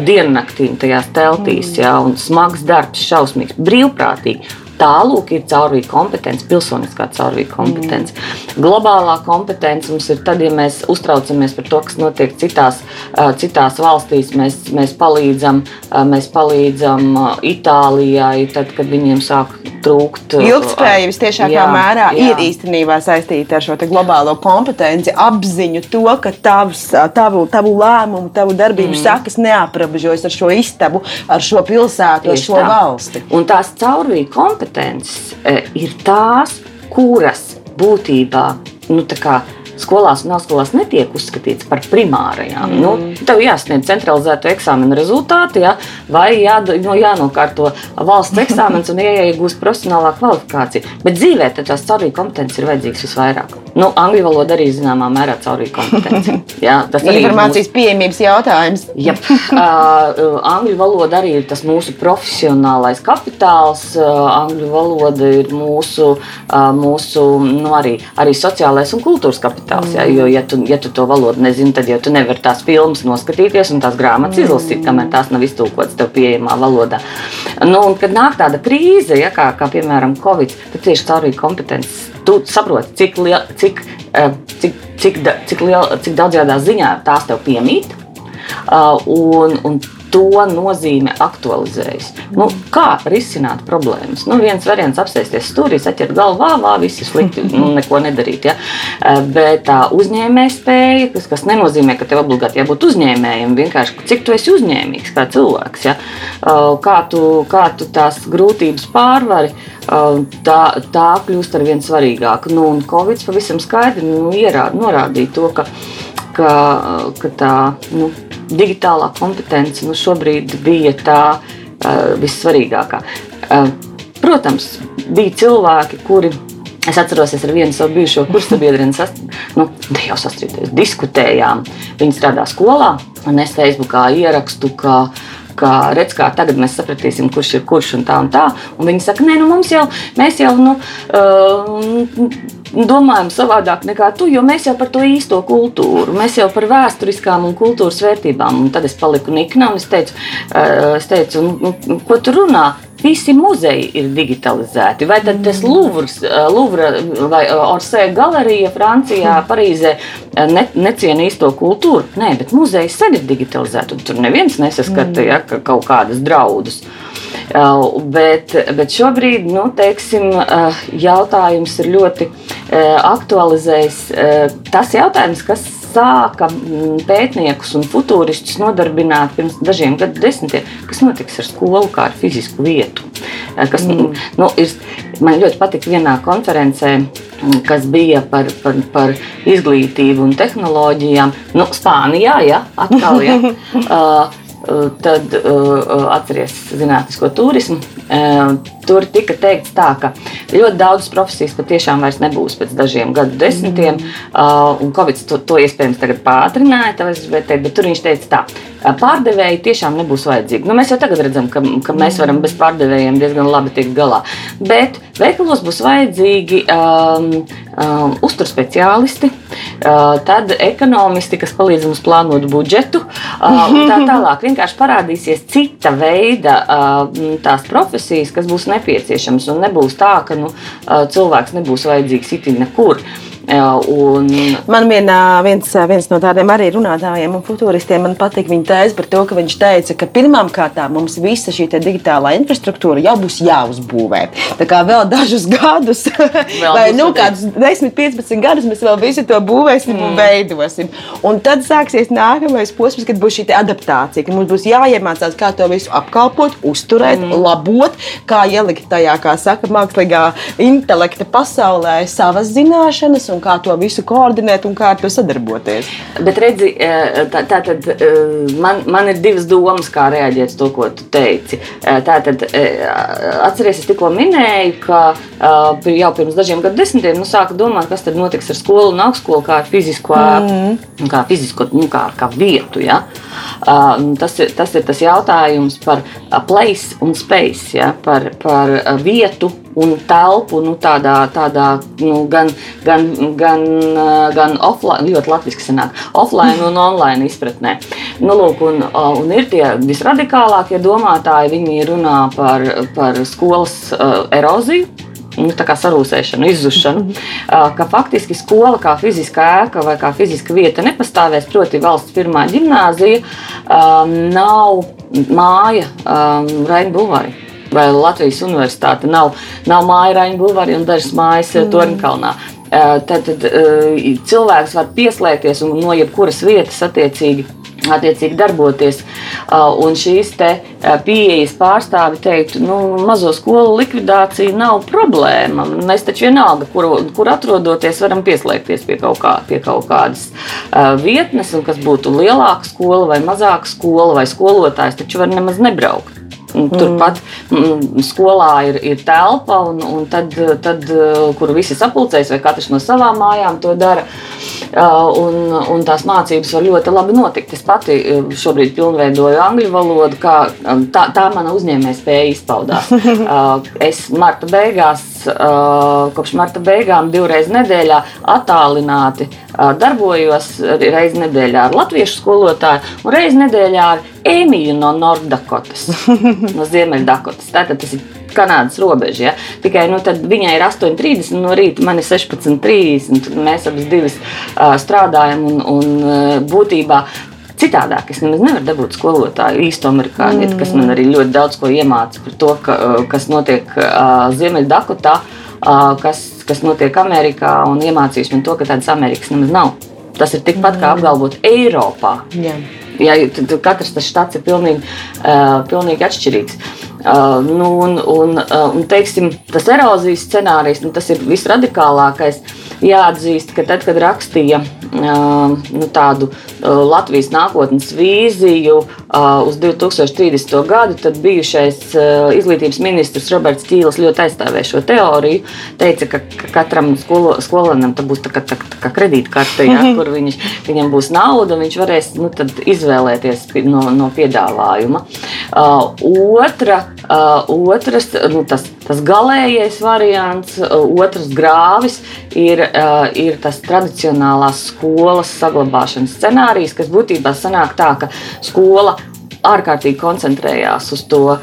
Speaker 3: diennaktīm tajās teltīs, mm. jā, un smags darbs, šausmīgs, brīvprātīgi. Tālāk ir caurvīja kompetence, pilsoniskā caurvīja kompetence. Mm. Globālā kompetence mums ir tad, ja mēs uztraucamies par to, kas notiek citās, citās valstīs. Mēs, mēs palīdzam, mēs palīdzam Itālijai, tad, kad viņiem sāk trūkt.
Speaker 2: Ilgspēja visciešākā jā, mērā jā. ir īstenībā saistīta ar šo globālo kompetenci, apziņu to, ka tavs, tavu, tavu lēmumu, tavu darbību mm. sakas neaprobežojas ar šo istabu, ar šo pilsētu, Tieši ar šo tā. valsti.
Speaker 3: Un tās caurvīja kompetences e, ir tās, kuras būtībā nu, skolās un augstskolās netiek uzskatīts par primārajām. Mm. Nu, tev jāsniedz centralizēto eksāmenu rezultāti, ja, vai jā, no, jānokārto valsts eksāmens un iegūst profesionālā kvalifikācija. Bet dzīvē tās caurvīja kompetences ir vajadzīgas visvairāk. Nu, angļu valoda arī zināmā mērā caurvīja kompetence. Jā,
Speaker 2: tas ir informācijas mūsu... pieejamības jautājums.
Speaker 3: Jā, uh, angļu valoda arī ir tas mūsu profesionālais kapitāls. Uh, angļu valoda ir mūsu, uh, mūsu nu, arī, arī sociālais un kultūras kapitāls. Jā, jo, ja tu, ja tu to valodu nezini, tad jau tu nevari tās filmas noskatīties un tās grāmatas mm. izlasīt, kamēr tās nav iztulkotas tev pieejamā valodā. Nu, un, kad nāk tāda krīze, ja, kā, kā piemēram Covid, tad tieši caurvīja kompetences tu saproti, cik, liel, cik, eh, cik, cik, cik, liel, cik daudzajā ziņā tās tev piemīt. Uh, un, un to nozīme aktualizējas. Nu, kā risināt problēmas? Nu, viens variants - apsēsties stūrī, atķert galvu, vā, vā, viss ir slikti, nu, neko nedarīt. Ja? Uh, bet tā uzņēmēja spēja, kas, kas nenozīmē, ka tev obligāti jābūt uzņēmējam, vienkārši cik tu esi uzņēmīgs kā cilvēks, ja? Uh, kā, tu, kā tu tās grūtības pārvari tā, tā kļūst ar vien svarīgāka. Nu, un Covid pavisam skaidri nu, ierāda, norādīja to, ka, ka, ka tā nu, digitālā kompetence nu, šobrīd bija tā vissvarīgākā. Protams, bija cilvēki, kuri Es atceros, es ar vienu savu bijušo kursabiedrinu sas, nu, jau sastrīdējos, diskutējām. Viņa strādā skolā, un es Facebookā ierakstu, ka ka redz, kā tagad mēs sapratīsim, kurš ir kurš un tā un tā. Un viņi saka, nē, nu mums jau, mēs jau, nu, uh, domājam savādāk nekā tu, jo mēs jau par to īsto kultūru, mēs jau par vēsturiskām un kultūras vērtībām. Un tad es paliku nikna un es teicu, uh, es teicu un, un, ko tu runā? Visi muzeji ir digitalizēti. Vai tad tas Louvres, Louvre vai Orsē galerija Francijā, Parīzē ne, neciena īsto kultūru? Nē, bet muzeji sen ir digitalizēti. Tur neviens nesaskata ja, ka kaut kādas draudus. Bet, bet šobrīd nu, teiksim, jautājums ir ļoti aktualizējis. Tas jautājums, kas sāka mm, pētniekus un futūristus nodarbināt pirms dažiem gadsimtiem, kas notiks ar skolu kā ar fizisku vietu. Kas, mm. nu, ir, man ļoti patika vienā konferencē, mm, kas bija par, par, par izglītību un tehnoloģijām. Nu, Spānijā, ja, atkal, ja. Uh, tad uh, atceries zinātnisko turismu. Uh, tur tika teikts, tā, ka ļoti daudzas profesijas patiešām vairs nebūs pēc dažiem gadu desmitiem, mm. uh, un Covid to, to iespējams tagad pātrināja, bet, bet tur viņš teica tā. Pārdevēji tiešām nebūs vajadzīgi. Nu, mēs jau tagad redzam, ka, ka mēs varam bez pārdevējiem diezgan labi tikt galā. Bet veikalos būs vajadzīgi um, um, uzturspeciālisti, uh, tad ekonomisti, kas palīdz mums plānot budžetu, uh, un tā tālāk. Vienkārši parādīsies cita veida uh, tās profesijas, kas būs nepieciešamas, un nebūs tā, ka nu, cilvēks nebūs vajadzīgs itin nekur.
Speaker 2: Un... Man vienā, viens, viens no tādiem arī runātājiem un futuristiem man patīk viņa tēze par to, ka viņš teica, ka pirmām kārtām mums visa šī digitālā infrastruktūra jau būs jāuzbūvē. Tā kā vēl dažus gadus, vēl vai nu kādus 10, 15 gadus mēs vēl visu to būvēsim mm. un veidosim. Un tad sāksies nākamais posms, kad būs šī adaptācija, kad mums būs jāiemācās, kā to visu apkalpot, uzturēt, mm. labot, kā ielikt tajā, kā saka, mākslīgā intelekta pasaulē savas zināšanas un kā to visu koordinēt un kā ar to sadarboties.
Speaker 3: Bet redzi, e, tā, tā tad e, man, man ir divas domas, kā reaģēt uz to, ko tu teici. E, tā tad atceries, es tikko minēju, ka jau pirms dažiem gadsimtiem nu, sāka domāt, kas tad notiks ar skolu un augstskolu kā ar fizisko, mm. kā, fizisko nu, kā, kā vietu. Ja? Tas ir, tas ir tas jautājums par place un space, ja? par, par vietu un telpu nu, tādā, tādā nu, gan, gan, gan, gan offline, ļoti latviešu sanāk, offline un online izpratnē. Nu, lūk, un, un ir tie visradikālākie domātāji, viņi runā par, par skolas uh, eroziju nu, sarūsēšanu, izzušanu, ka faktiski skola kā fiziska ēka vai kā fiziska vieta nepastāvēs. Proti, valsts pirmā gimnāzija nav māja Rainbūvai vai Latvijas universitāte nav, nav māja Raņa Bulvārī un dažas mājas mm. Torņkalnā. Tad, tad cilvēks var pieslēgties un no jebkuras vietas attiecīgi attiecīgi darboties. Un šīs pieejas pārstāvi teiktu, nu, mazo skolu likvidācija nav problēma. Mēs taču vienalga, kur, kur atrodoties, varam pieslēgties pie kaut, kā, pie kaut kādas vietnes, un kas būtu lielāka skola vai mazāka skola vai skolotājs, taču var nemaz nebraukt. Turpat mm, skolā ir, ir telpa, un, un tad, tad, kur visi sapulcējas, vai katrs no savām mājām to dara. Un, un tās mācības var ļoti labi notikt. Es pati šobrīd pilnveidoju angļu valodu, kā tā, tā mana uzņēmējspēja izpaudās. Es marta beigās, kopš marta beigām, divreiz nedēļā attālināti darbojos reizi nedēļā ar latviešu skolotāju un reizi nedēļā ar Emīļu no Norddakotas, no Ziemeļdakotas. Tātad tas ir Kanādas robeža. Ja? Tikai nu, viņai ir 8,30 no rīta, man ir 16,30. Mēs abas divas uh, strādājam un, un uh, būtībā. Citādāk es nemaz nevaru dabūt skolotāju īstu amerikāņu, mm. kas man arī ļoti daudz ko iemāca par to, ka, kas notiek uh, Ziemeļdakotā, uh, kas, kas notiek Amerikā, un iemācījis man to, ka tādas Amerikas nemaz nav. Tas ir tikpat mm. kā apgalvot Eiropā. Yeah. Ja, katrs tas štats ir pilnīgi, uh, pilnīgi atšķirīgs. Uh, nu, un, un, un, teiksim, tas erozijas scenārijs, nu, tas ir visradikālākais. Jāatzīst, ka tad, kad rakstīja nu, tādu Latvijas nākotnes vīziju uz 2030. gadu, tad bijušais izglītības ministrs Roberts Čīlis ļoti aizstāvēja šo teoriju. Teica, ka katram skolo, skolēnam būs tā kā, tā, tā kā kredītkarte, ja, kur viņš, viņam būs nauda, un viņš varēs nu, izvēlēties no, no piedāvājuma. Otra, otras, nu, tas, tas galīgais variants, otrs grāvis ir, ir tas tradicionālās skolas saglabāšanas scenārijs, kas būtībā sanāk tā, ka skola ārkārtīgi koncentrējās uz to uh,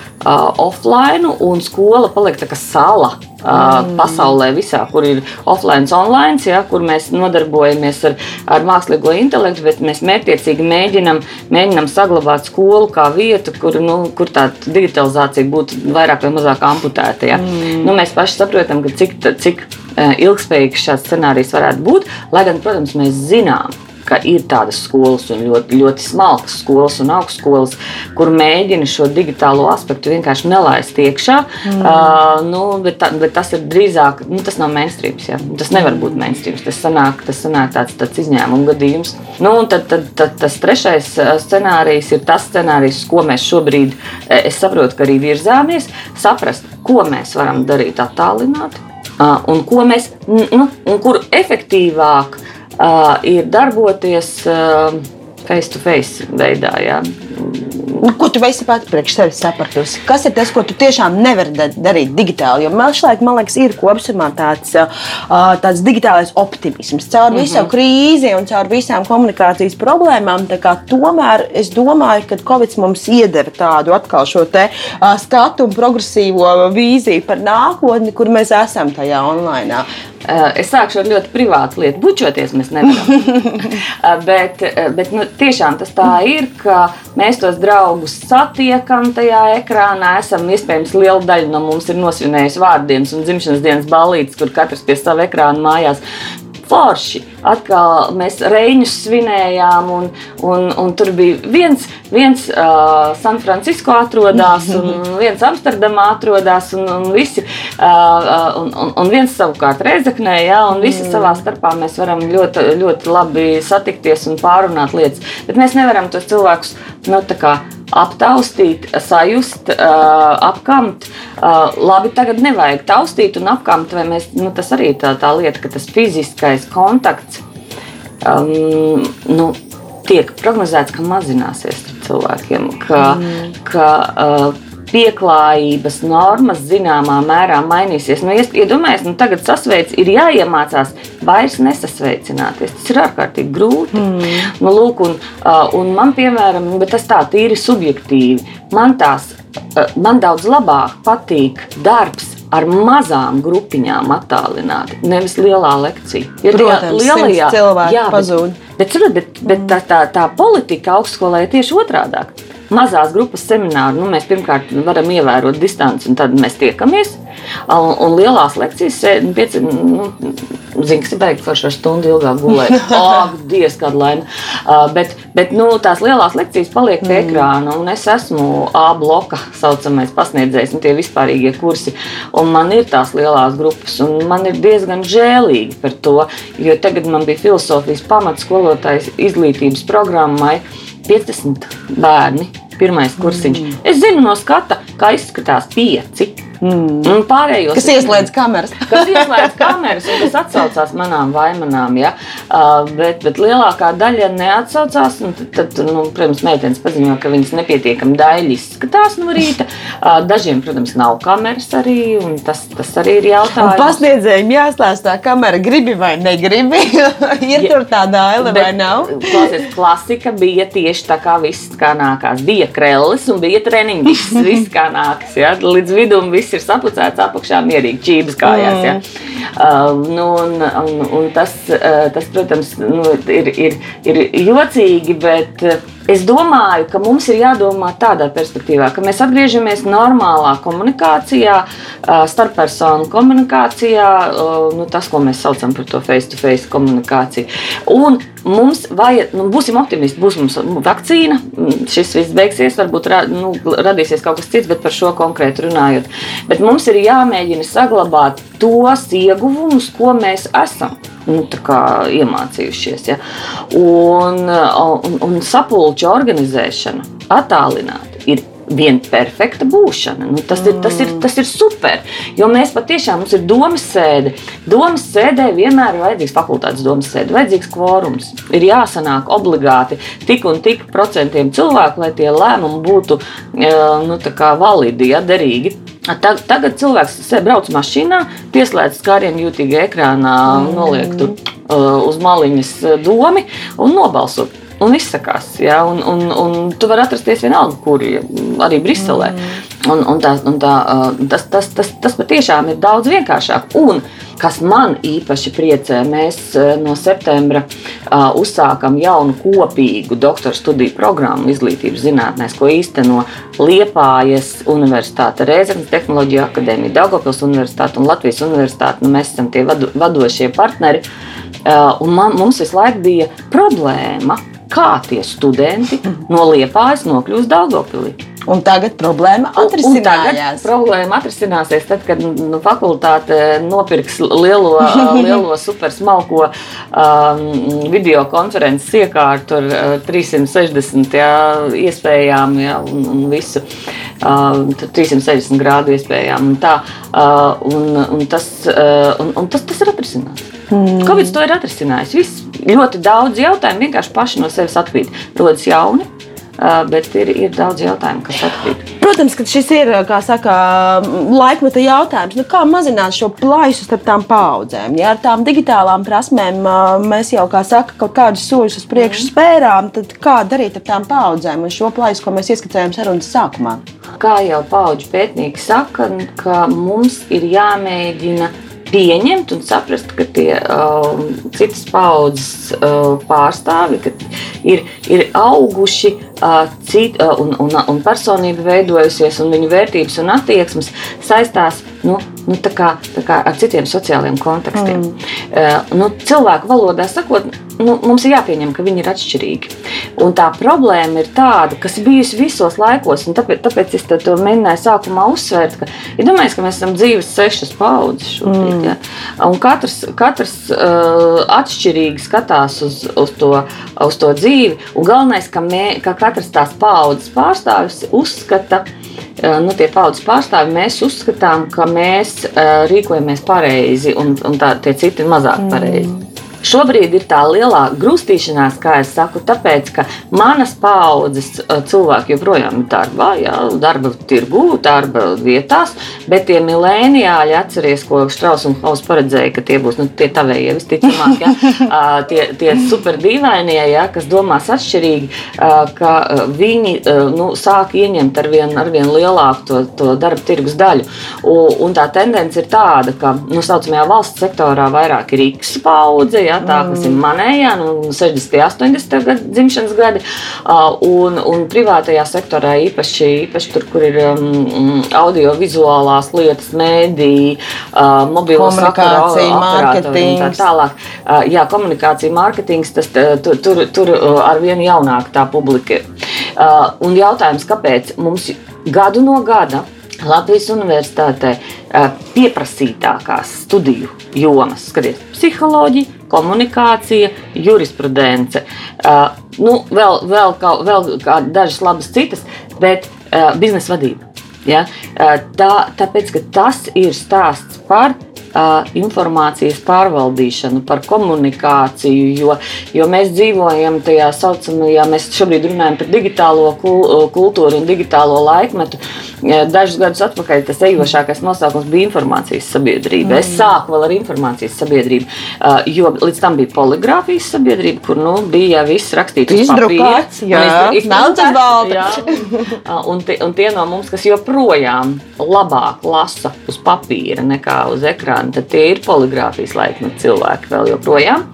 Speaker 3: offline, un skola paliek tā kā sala. Uh, pasaulē, visā, kur ir offline, online, ja, kur mēs nodarbojamies ar, ar mākslīgo intelektu, bet mēs mērķiecīgi mēģinām, mēģinām saglabāt skolu kā vietu, kur, nu, kur tā digitalizācija būtu vairāk vai mazāk amputēta. Ja. Mm. Nu, mēs paši saprotam, cik, cik ilgspējīgs šāds scenārijs varētu būt, lai gan, protams, mēs zinām, ka ir tādas skolas, un ļoti, ļoti smalkas skolas un augstskolas, kur mēģina šo digitālo aspektu vienkārši nelaist iekšā. Mm. Uh, nu, bet, ta, bet tas ir drīzāk, nu, tas nav mainstream. Ja? Tas nevar būt mainstream. Tas sanāk, tas sanāk tāds, tāds izņēmuma gadījums. Nu, tad, tad, tad tas trešais scenārijs ir tas scenārijs, ko mēs šobrīd, es saprotu, ka arī virzāmies, saprast, ko mēs varam darīt attālināti. Uh, un ko mēs, nu, un kur efektīvāk uh, ir darboties uh, face to face veidā. Jā.
Speaker 2: Nu, ko tu esi pats priekš sevis sapratusi? Kas ir tas, ko tu tiešām nevari darīt digitāli? Jo pašlaik, man liekas, ir kopumā tāds, tāds digitālais optimisms. Caur mm -hmm. visu krīzi un caur visām komunikācijas problēmām, tomēr es domāju, ka Covid mums iedeva tādu atkal šo te, skatu un progresīvo vīziju par nākotni, kur mēs esam tajā online.
Speaker 3: Es sākšu ar ļoti privātu lietu. Bučoties mēs nevaram. bet bet nu, tiešām tas tā ir, ka mēs tos draugus satiekam tajā ekrānā. Esam iespējams liela daļa no mums ir nosvinējusi vārdienas un dzimšanas dienas balītes, kur katrs pie sava ekrāna mājās forši. Atkal mēs reņus svinējām, un, un, un tur bija viens, viens uh, San Francisco atrodas, un viens Amsterdamā atrodas, un, un, visi, uh, un, un, un viens savukārt Reizeknē, ja, un visi mm. savā starpā mēs varam ļoti, ļoti labi satikties un pārunāt lietas. Bet mēs nevaram tos cilvēkus nu, aptaustīt, sajust, apkamt. Labi, tagad nevajag taustīt un apkamt, vai mēs, nu, tas arī tā, tā lieta, ka tas fiziskais kontakts um, nu, tiek prognozēts, ka mazināsies cilvēkiem, ka, mm. ka uh, pieklājības normas zināmā mērā mainīsies. Nu, Iedomājieties, nu, tagad sasveic ir jāiemācās vairs nesasveicināties. Tas ir ārkārtīgi grūti. Mm. Nu, lūk, un, un man, piemēram, tas tā tīri subjektīvi, man, tās, man daudz labāk patīk darbs ar mazām grupiņām attālināti, nevis lielā lekcija.
Speaker 2: Ja Protams, lielajā cilvēkā pazūd.
Speaker 3: Bet, bet, bet, bet tā, tā, tā politika augstskolē ir tieši otrādāk mazās grupas semināru nu, mēs pirmkārt varam ievērot distanci, un tad mēs tiekamies. Un, un lielās lekcijas, pieci, nu, Zinu, kas ir beigts forši ar stundu ilgāk gulēt. Ak, Dievs, kāda laime. Uh, bet, bet nu, tās lielās lekcijas paliek pie mm. ekrāna, un es esmu A bloka saucamais pasniedzējs, un tie vispārīgie kursi. Un man ir tās lielās grupas, un man ir diezgan žēlīgi par to, jo tagad man bija filozofijas pamatskolotājas izglītības programmai 50 bērni. Pirmais kursiņš. Mm. Es zinu no skata, kā izskatās pieci Mm. Un pārējos,
Speaker 2: kas ieslēdz kameras.
Speaker 3: kas ieslēdz kameras un kas atsaucās manām vaimanām. Ja? Uh, bet, bet lielākā daļa neatsaucās. Tad, tad, nu, protams, meitenes paziņoja, ka viņas nepietiekami daļi izskatās no rīta. Uh, dažiem, protams, nav kameras arī. Tas, tas arī ir jautājums.
Speaker 2: Pasniedzējiem jāstāsta, tā kamera gribi vai negribi. ir ja, tur tā daila vai nav?
Speaker 3: Klausies, klasika bija tieši tā kā viss kā nākās. Bija krellis un bija treniņš. Viss, viss kā nākas. Ja? Līdz vidum viss ir sapucēts apakšā, mierīgi čības kājās. Ja? Uh, nu, un, un, un tas, uh, tas, protams, nu, ir, ir, ir jocīgi, bet. Uh, Es domāju, ka mums ir jādomā tādā perspektīvā, ka mēs atgriežamies normālā komunikācijā, starppersonu komunikācijā, nu, tas, ko mēs saucam par to face-to-face -face komunikāciju. Un mums vajag, nu, būsim optimisti, būs mums vakcīna, šis viss beigsies, varbūt ra, nu, radīsies kaut kas cits, bet par šo konkrēti runājot. Bet mums ir jāmēģina saglabāt tos ieguvumus, ko mēs esam nu, iemācījušies. Ja? Un, un, un sapulču organizēšana attālināti ir viena perfekta būšana. Nu, tas, ir, tas, ir, tas ir super. Jo mēs patiešām mums ir domas sēde. Domas sēdē vienmēr ir vajadzīgs fakultātes domas sēde, vajadzīgs kvorums. Ir jāsanāk obligāti tik un tik procentiem cilvēku, lai tie lēmumi būtu nu, validi, ja, derīgi. Tagad cilvēks brauc mašīnā, pieslēdz skārienu jūtīgā ekrānā, mm. noliek tur uh, uz maliņas domu un nobalso un izsakās. Ja? Un, un, un tu vari atrasties vienalga, kur arī Briselē. Mm. Un, un tā, un tā, tas, tas, tas, tas patiešām ir daudz vienkāršāk. Un, kas man īpaši priecē, mēs no septembra uzsākam jaunu kopīgu doktora studiju programmu izglītības zinātnēs, ko īsteno Liepājas Universitāte, Rēzenes Tehnoloģija akadēmija, Daugopils Universitāte un Latvijas Universitāte. Nu, mēs esam tie vado, vadošie partneri. Un man, mums visu laiku bija problēma kā tie studenti no Liepājas nokļūst Dāngopilī.
Speaker 2: Un tagad problēma atrisinājās.
Speaker 3: Un problēma atrisināsies tad, kad nu, fakultāte nopirks lielo, lielo supersmalko um, video konferences iekārtu ar uh, 360 jā, iespējām jā, un, un visu. Uh, 360 grādu iespējām. Un tā, uh, un, un tas, uh, un, un tas, tas ir atrisināts. Mm. Covid to ir atrisinājis. Viss ļoti daudz jautājumu vienkārši paši no sevis atkrīt. Rodas jauni, bet ir, ir daudz jautājumu, kas atkrīt.
Speaker 2: Protams, ka šis ir saka, laikmeta jautājums. Nu, kā mazināt šo plaisu starp tām paudzēm? Ja ar tām digitālām prasmēm mēs jau, kā saka, kaut kādus soļus uz priekšu mm. spērām, tad kā darīt ar tām paudzēm un šo plaisu, ko mēs ieskicējām sarunas sākumā?
Speaker 3: Kā jau paudžu pētnieki saka, ka mums ir jāmēģina pieņemt un saprast, ka tie uh, citas paudzes uh, pārstāvi ir, ir auguši cit, un, un, un personība veidojusies, un viņu vērtības un attieksmes saistās nu, nu, tā kā, tā kā ar citiem sociāliem kontekstiem. Mm. Nu, cilvēku valodā sakot, nu, mums ir jāpieņem, ka viņi ir atšķirīgi. Un tā problēma ir tāda, kas ir bijusi visos laikos, un tāpēc, tāpēc es to mēģināju sākumā uzsvērt, ka ja domāju, ka mēs esam dzīves sešas paudzes šobrīd. Mm. Ja? Un katrs, katrs uh, atšķirīgi skatās uz, uz, to, uz to dzīvi, un galvenais, ka, mē, ka katrs tās paudzes pārstāvis uzskata, uh, nu, tie paudzes pārstāvi, mēs uzskatām, ka mēs uh, rīkojamies pareizi, un, un tā, tie citi ir mazāk pareizi. Mm. Šobrīd ir tā lielā grūstīšanās, kā es saku, tāpēc, ka manas paudzes eh, cilvēki joprojām ir darbā, jā, darba tirgū, darba vietās, bet tie milēniāļi atceries, ko Strauss un Haus paredzēja, ka tie būs nu, tie tavējie visticamāk, jā, tie, tie super dīvainie, jā, kas domās atšķirīgi, ka viņi nu, sāk ieņemt ar vien, ar vien lielāku to, to darba tirgus daļu. Un, un tā tendence ir tāda, ka, nu, saucamajā valsts sektorā vairāk ir X paudze, jā, jā, tā, kas ir manējā, nu, 60, 80 gadu dzimšanas gadi, un, un privātajā sektorā īpaši, īpaši tur, kur ir um, audio-vizuālās lietas, mēdī, uh, mobilo
Speaker 2: komunikācija, mārketings.
Speaker 3: Tā tālāk. Uh, jā, komunikācija, mārketings, tas tur, tur, tur ar vienu jaunāku tā publika. Uh, un jautājums, kāpēc mums gadu no gada Latvijas Universitātē pieprasītākās studiju jomas, skatiet, psiholoģija, komunikācija, jurisprudence, nu, vēl, vēl, kā, vēl kā dažas labas citas, bet biznesa vadība. Ja? Tā, tāpēc, ka tas ir stāsts par informācijas pārvaldīšanu, par komunikāciju, jo, jo mēs dzīvojam tajā saucamajā, mēs šobrīd runājam par digitālo kultūru un digitālo laikmetu. Dažus gadus atpakaļ tas ejošākais nosaukums bija informācijas sabiedrība. Mm. Es sāku vēl ar informācijas sabiedrību, jo līdz tam bija poligrāfijas sabiedrība, kur nu, bija viss rakstīts uz papīra. Melnas balta. Un, tie, un tie no mums, kas joprojām labāk lasa uz papīra nekā uz ekrāna, bērni, tad tie ir poligrāfijas laikmeta cilvēki vēl joprojām.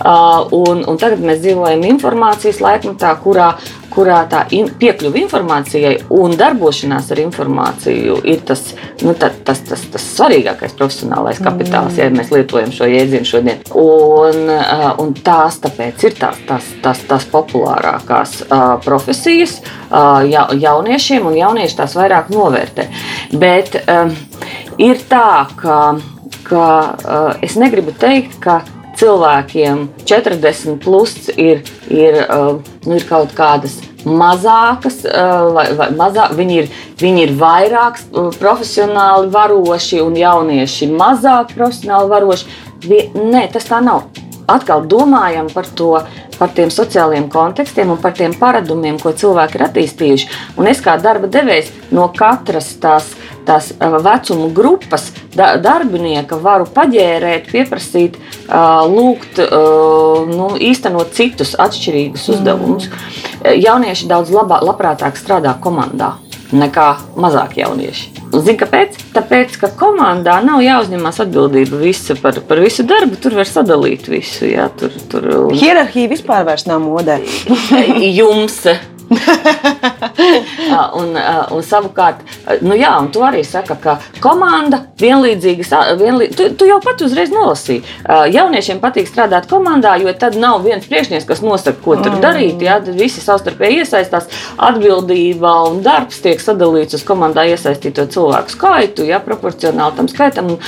Speaker 3: Uh, un, un tagad mēs dzīvojam informācijas laikmetā, kurā kurā tā in, piekļuve informācijai un darbošanās ar informāciju ir tas, nu, ta, tas, tas, tas svarīgākais profesionālais kapitāls, mm. ja mēs lietojam šo jēdzienu šodien. Un, uh, un tās tāpēc ir tās, tās, tās, tās populārākās uh, profesijas uh, ja, jauniešiem, un jaunieši tās vairāk novērtē. Bet um, ir tā, ka ka uh, es negribu teikt, ka cilvēkiem 40 plus ir, ir, uh, nu, ir kaut kādas mazākas, uh, vai, vai mazāk, viņi, ir, viņi ir vairāk profesionāli varoši un jaunieši mazāk profesionāli varoši. Nē, tas tā nav. Atkal domājam par to, par tiem sociālajiem kontekstiem un par tiem paradumiem, ko cilvēki ir attīstījuši. Un es kā darba devējs no katras tās tās vecuma grupas darbinieka varu paģērēt, pieprasīt, lūgt, nu, īstenot citus atšķirīgus uzdevumus. Mm. Jaunieši daudz labā, labprātāk strādā komandā nekā mazāk jaunieši. Zini, kāpēc? Tāpēc, ka komandā nav jāuzņemas atbildība visa par, par visu darbu. Tur var sadalīt visu. Jā, tur, tur,
Speaker 2: un... Hierarhija vispār nav modē.
Speaker 3: Jums un, un savukārt, nu jā, un tu arī saki, ka komanda vienlīdzīgas, vienlīdz, tu, tu jau pat uzreiz nolasīji. Jauniešiem patīk strādāt komandā, jo tad nav viens priekšnieks, kas nosaka, ko tur mm. darīt. Jā, tad visi savstarpēji iesaistās, atbildība un darbs tiek sadalīts uz komandā iesaistīto cilvēku skaitu, jā, proporcionāli tam skaitam, un,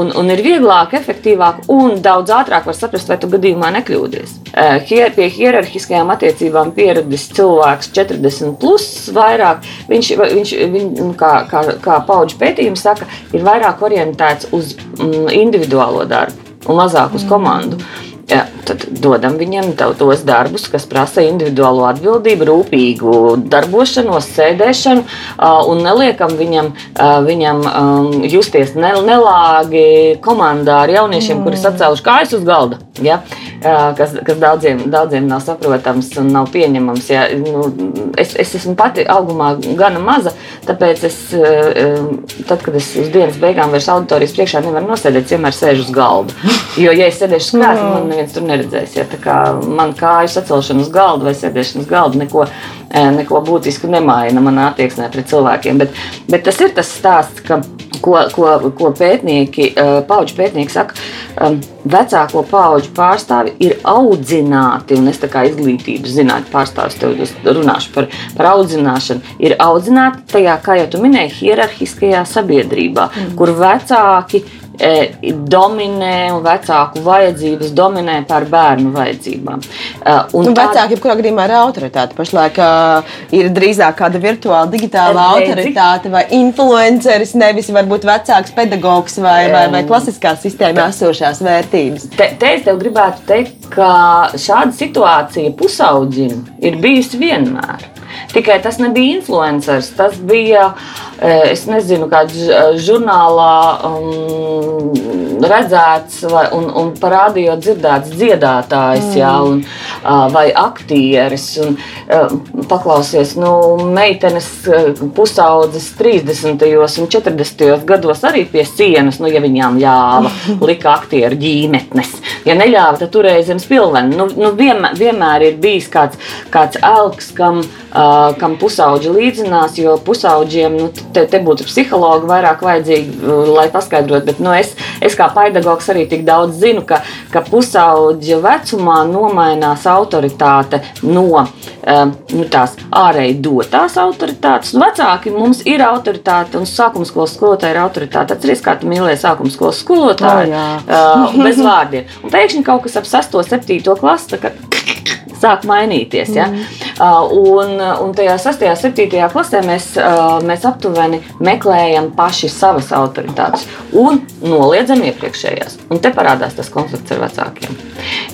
Speaker 3: un, un ir vieglāk, efektīvāk un daudz ātrāk var saprast, vai tu gadījumā nekļūdies. Hier, pie hierarhiskajām attiecībām pieredzis cilvēks cilvēks 40 plus vairāk, viņš, viņš viņ, nu, kā, kā, kā paudžu pētījums saka, ir vairāk orientēts uz mm, individuālo darbu un mazāk uz komandu. Mm. Ja, tad dodam viņam tos darbus, kas prasa individuālo atbildību, rūpīgu darbošanos, sēdēšanu, un neliekam viņam, viņam justies nelāgi komandā ar jauniešiem, mm. kuri sacēluši kājas uz galda. Ja? Kas, kas daudziem, daudziem nav saprotams un nav pieņemams. Ja? Nu, es, es esmu pati augumā gana maza, tāpēc es, tad, kad es uz dienas beigām vairs auditorijas priekšā nevaru nosēdēt, vienmēr sēžu uz galda. Jo, ja es sēdēšu krēsla, man neviens tur neredzēs. Ja? Tā kā man kāju sacelšana uz galda vai sēdēšana uz galda neko, neko būtisku nemaina manā attieksmē pret cilvēkiem. Bet, bet tas ir tas stāsts, ka, ko, ko, ko pētnieki, paudžu pētnieki saka, vecāko paudžu pārstāvi ir audzināti, un es tā kā izglītības zinātņu pārstāvis tev runāšu par, par audzināšanu, ir audzināti tajā, kā jau tu minēji, hierarhiskajā sabiedrībā, mm. kur vecāki E, dominē un vecāku vajadzības dominē pār bērnu vajadzībām.
Speaker 2: E, un nu. Vecāki, jebkurā gadījumā, ir autoritāte. Pašlaik uh, ir drīzāk kāda virtuāla, digitāla autoritāte vai influenceris, nevis varbūt vecāks pedagogs vai, vai, vai klasiskā sistēmā esošās vērtības.
Speaker 3: Te, te es tev gribētu teikt, ka šāda situācija pusaudzim ir bijusi vienmēr. Tikai tas nebija influenceris, tas bija, es nezinu, kāds žurnālā um, redzēts vai, un, un parādījot dzirdēts dziedātājs, mm. jā, un, uh, vai aktieris. Un, uh, paklausies, nu, meitenes pusaudzes 30. un 40. gados arī pie sienas, nu, ja viņām ļāva, lika aktieru ģīmetnes. Ja neļāva, tad turēja zem spilvena. Nu, nu vienmēr, vienmēr ir bijis kāds, kāds elks, kam, uh, kam pusauģi līdzinās, jo pusauģiem nu, te, te būtu psihologi vairāk vajadzīgi, uh, lai paskaidrotu. Bet nu, es, es kā pedagogs arī tik daudz zinu, ka, ka pusauģa vecumā nomainās autoritāte no uh, nu, tās ārēji dotās autoritātes. Nu, vecāki mums ir autoritāte un sākuma skolas skolotāja ir autoritāte. Atcerieties, kā tu mīlēji sākuma skolas skolotāju
Speaker 2: Oh,
Speaker 3: uh, bez vārdiem. Un pēkšņi kaut kas ap 6, 7 klasi sāk mainīties. Ja? Mm. Uh, un, un tajā 6, 7 klasē mēs, uh, mēs aptuveni meklējam paši savas autoritātes un noliedzam iepriekšējās. Un te parādās tas konflikts ar vecākiem.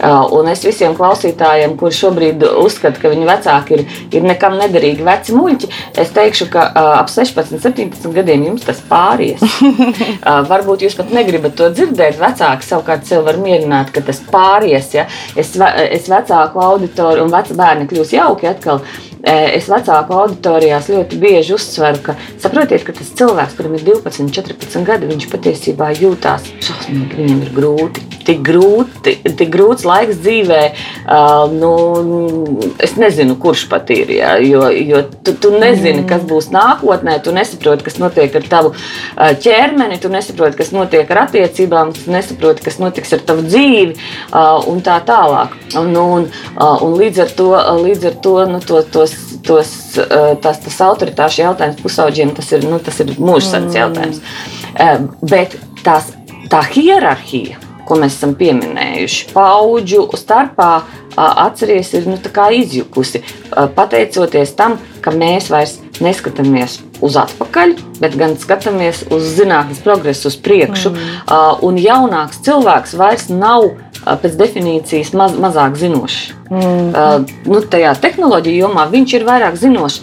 Speaker 3: Uh, un es visiem klausītājiem, kuriem šobrīd uzskata, ka viņu vecāki ir, ir nekam nederīgi veci muļķi, es teikšu, ka uh, ap 16, 17 gadiem jums tas pāries. uh, varbūt jūs pat negribat to dzirdēt. Vecāki savukārt sev var mierināt, ka tas pāries. Ja? Es, es vecāku auditoriju un veci bērni kļūs jauki atkal. Es vecāku auditorijās ļoti bieži uzsveru, ka saprotiet, ka tas cilvēks, kuram ir 12, 14 gadi, viņš patiesībā jūtās šausmīgi, viņam ir grūti. Tik, grūti, tik grūts laiks dzīvē, nu, es nezinu, kurš pat ir. Ja, jo jo tu, tu nezini, kas būs nākotnē, tu nesaproti, kas notiek ar tavu ķermeni, tu nesaproti, kas notiek ar attiecībām, tu nesaproti, kas notiks ar tavu dzīvi un tā tālāk. Un, un, un līdz ar to, līdz ar to nu, to, tos, tos, tas, tas autoritāšu jautājums pusauģiem tas ir, nu, tas ir mūžsards jautājums. Bet tās, tā hierarhija, ko mēs esam pieminējuši, paudžu starpā, atceries, ir nu, izjukusi. Pateicoties tam, ka mēs vairs neskatāmies uz atpakaļ, bet gan skatāmies uz zinātnīs progresu, uz priekšu. Mm. Un jaunāks cilvēks vairs nav pēc definīcijas maz, mazāk zinošs. Mm. Uh, nu, tajā tehnoloģija jomā viņš ir vairāk zinošs.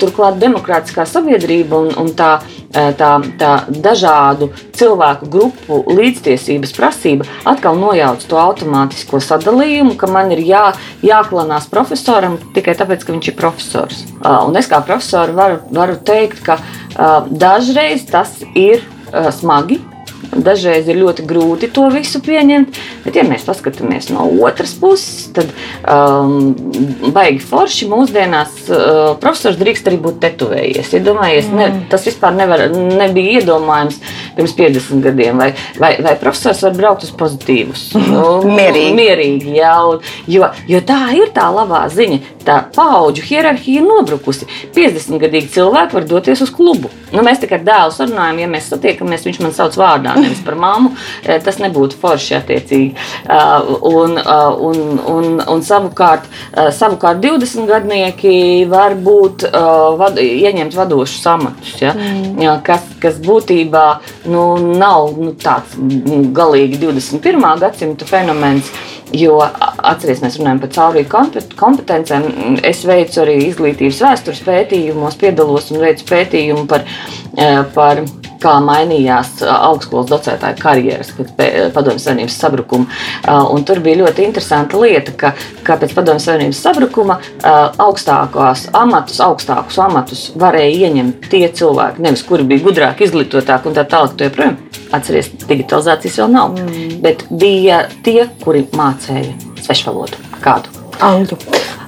Speaker 3: Turklāt demokrātiskā sabiedrība un, un tā, tā, tā dažādu cilvēku grupu līdztiesības prasība atkal nojauc to automātisko sadalījumu, ka man ir jā, jāklanās profesoram tikai tāpēc, ka viņš ir profesors. Uh, un es kā profesors varu, varu teikt, ka uh, dažreiz tas ir smagi, Dažreiz ir ļoti grūti to visu pieņemt, bet, ja mēs paskatāmies no otras puses, tad um, baigi forši mūsdienās uh, profesors drīkst arī būt tetuvējies. Iedomājies, ja ne, mm. tas vispār nevar, nebija iedomājams pirms 50 gadiem, vai, vai, vai profesors var braukt uz pozitīvus.
Speaker 2: Nu, mierīgi.
Speaker 3: mierīgi jā, jo, jo tā ir tā labā ziņa. Tā paudžu hierarhija ir nobrukusi. 50 gadīgi cilvēki var doties uz klubu. Nu, mēs tikai ar dēlu sarunājam, ja mēs satiekamies, viņš man sauc vārdā nevis par mammu, eh, tas nebūtu forši attiecīgi. Eh, un, eh, un, un, un savukārt, savukārt 20 gadnieki var būt vad, ieņemt vadošus amatus, ja? mm. kas, kas būtībā nu, nav nu, tāds galīgi 21. gadsimta fenomens. Jo, atcerieties, mēs runājam par caurīgu kompetencēm. Es veicu arī izglītības vēstures pētījumos, piedalos un veicu pētījumu par, par kā mainījās augstskolas docētāju karjeras pēc Padomju Savienības sabrukuma. Un tur bija ļoti interesanta lieta, ka, ka pēc Padomju Savienības sabrukuma augstākos amatus, augstākus amatus varēja ieņemt tie cilvēki, nevis kuri bija gudrāki, izglītotāki un tā tālāk. Atcerieties, digitalizācijas vēl nav, mm. bet bija tie, kuri mācīja svešvalodu kādu.
Speaker 2: Angļu.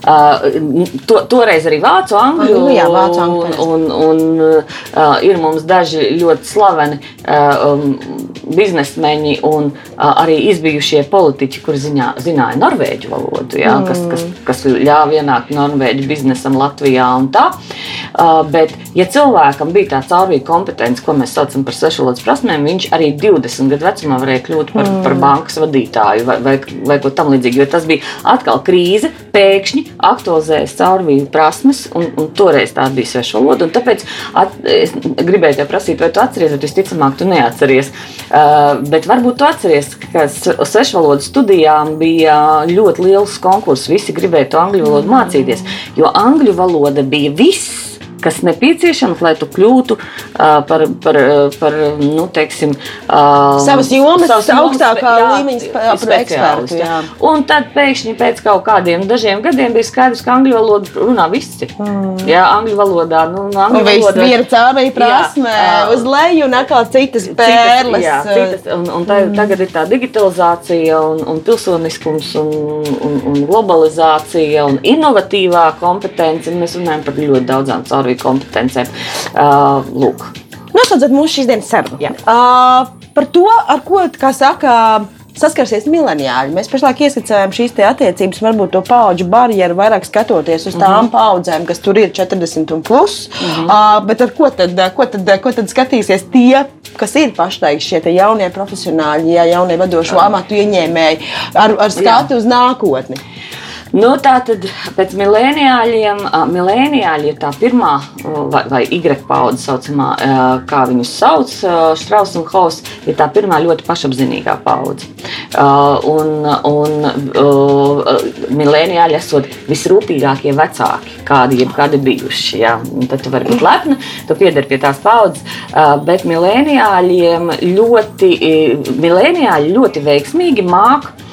Speaker 3: Uh, to, toreiz arī vācu angļu.
Speaker 2: Nu, jā, vācu angļu.
Speaker 3: Un, un, un uh, ir mums daži ļoti slaveni uh, um, biznesmeņi un uh, arī izbijušie politiķi, kuri ziņā, zināja norvēģu valodu, jā, mm. kas, kas, kas ļāva ienākt norvēģu biznesam Latvijā un tā. Uh, bet, ja cilvēkam bija tā caurvīga kompetence, ko mēs saucam par svešvalodas prasmēm, viņš arī 20 gadu vecumā varēja kļūt par, mm. par bankas vadītāju vai, vai, vai ko tam līdzīgu. Jo tas bija atkal krīze, pēkšņi aktualizējas caurvīju prasmes, un, un toreiz tā bija sveša valoda. Tāpēc at, es gribēju te prasīt, vai tu atceries, bet visticamāk, tu neatceries. Uh, bet varbūt tu atceries, ka svešvalodu studijām bija ļoti liels konkurss. Visi gribēja to angļu valodu mācīties, jo angļu valoda bija viss kas nepieciešams, lai tu kļūtu uh, par, par, par nu, teiksim, uh,
Speaker 2: savas jomas,
Speaker 3: savas
Speaker 2: augstākā līmeņa ekspertu, jā.
Speaker 3: Un tad pēkšņi pēc kaut kādiem dažiem gadiem bija skaidrs, ka angļu valodu runā visi. Mm. Jā, angļu valodā. Nu, angļu valodā-
Speaker 2: bija caurvīja prasme,
Speaker 3: Jā,
Speaker 2: uz leju un atkal citas pērles.
Speaker 3: jā, citas, un, un tā, tagad ir tā digitalizācija, un, un pilsoniskums, un, un, un globalizācija, un inovatīvā kompetence. un Mēs runājam par ļoti daudzām caurvīju kompetencēm. Uh, lūk,
Speaker 2: Noslēdzot mūsu šīs dienas sarunu.
Speaker 3: Jā.
Speaker 2: Uh, par to, ar ko, saka, saskarsies mileniāļi. Mēs pašlaik ieskicējām šīs attiecības, varbūt to paudžu barjeru, vairāk skatoties uz tām mm -hmm. paudzēm, kas tur ir 40 un plus. Mm -hmm. uh, bet ar ko tad, ko, tad, ko tad skatīsies tie, kas ir pašlaik šie jaunie profesionāļi, ja jaunie vadošo amatu ieņēmēji, ar, ar skatu uz nākotni?
Speaker 3: Nu, tā tad pēc mileniāļiem, ā, mileniāļi ir tā pirmā, vai, vai Y paudze, saucamā, kā viņus sauc, Strauss un Haus, ir tā pirmā ļoti pašapziņīgā paudze. Un, un ā, mileniāļi esot visrūpīgākie vecāki, kādi jebkad bijuši. Ja? Tad tu vari būt lepna, tu pieder pie tās paudzes, bet mileniāļiem ļoti, mileniāļi ļoti veiksmīgi māca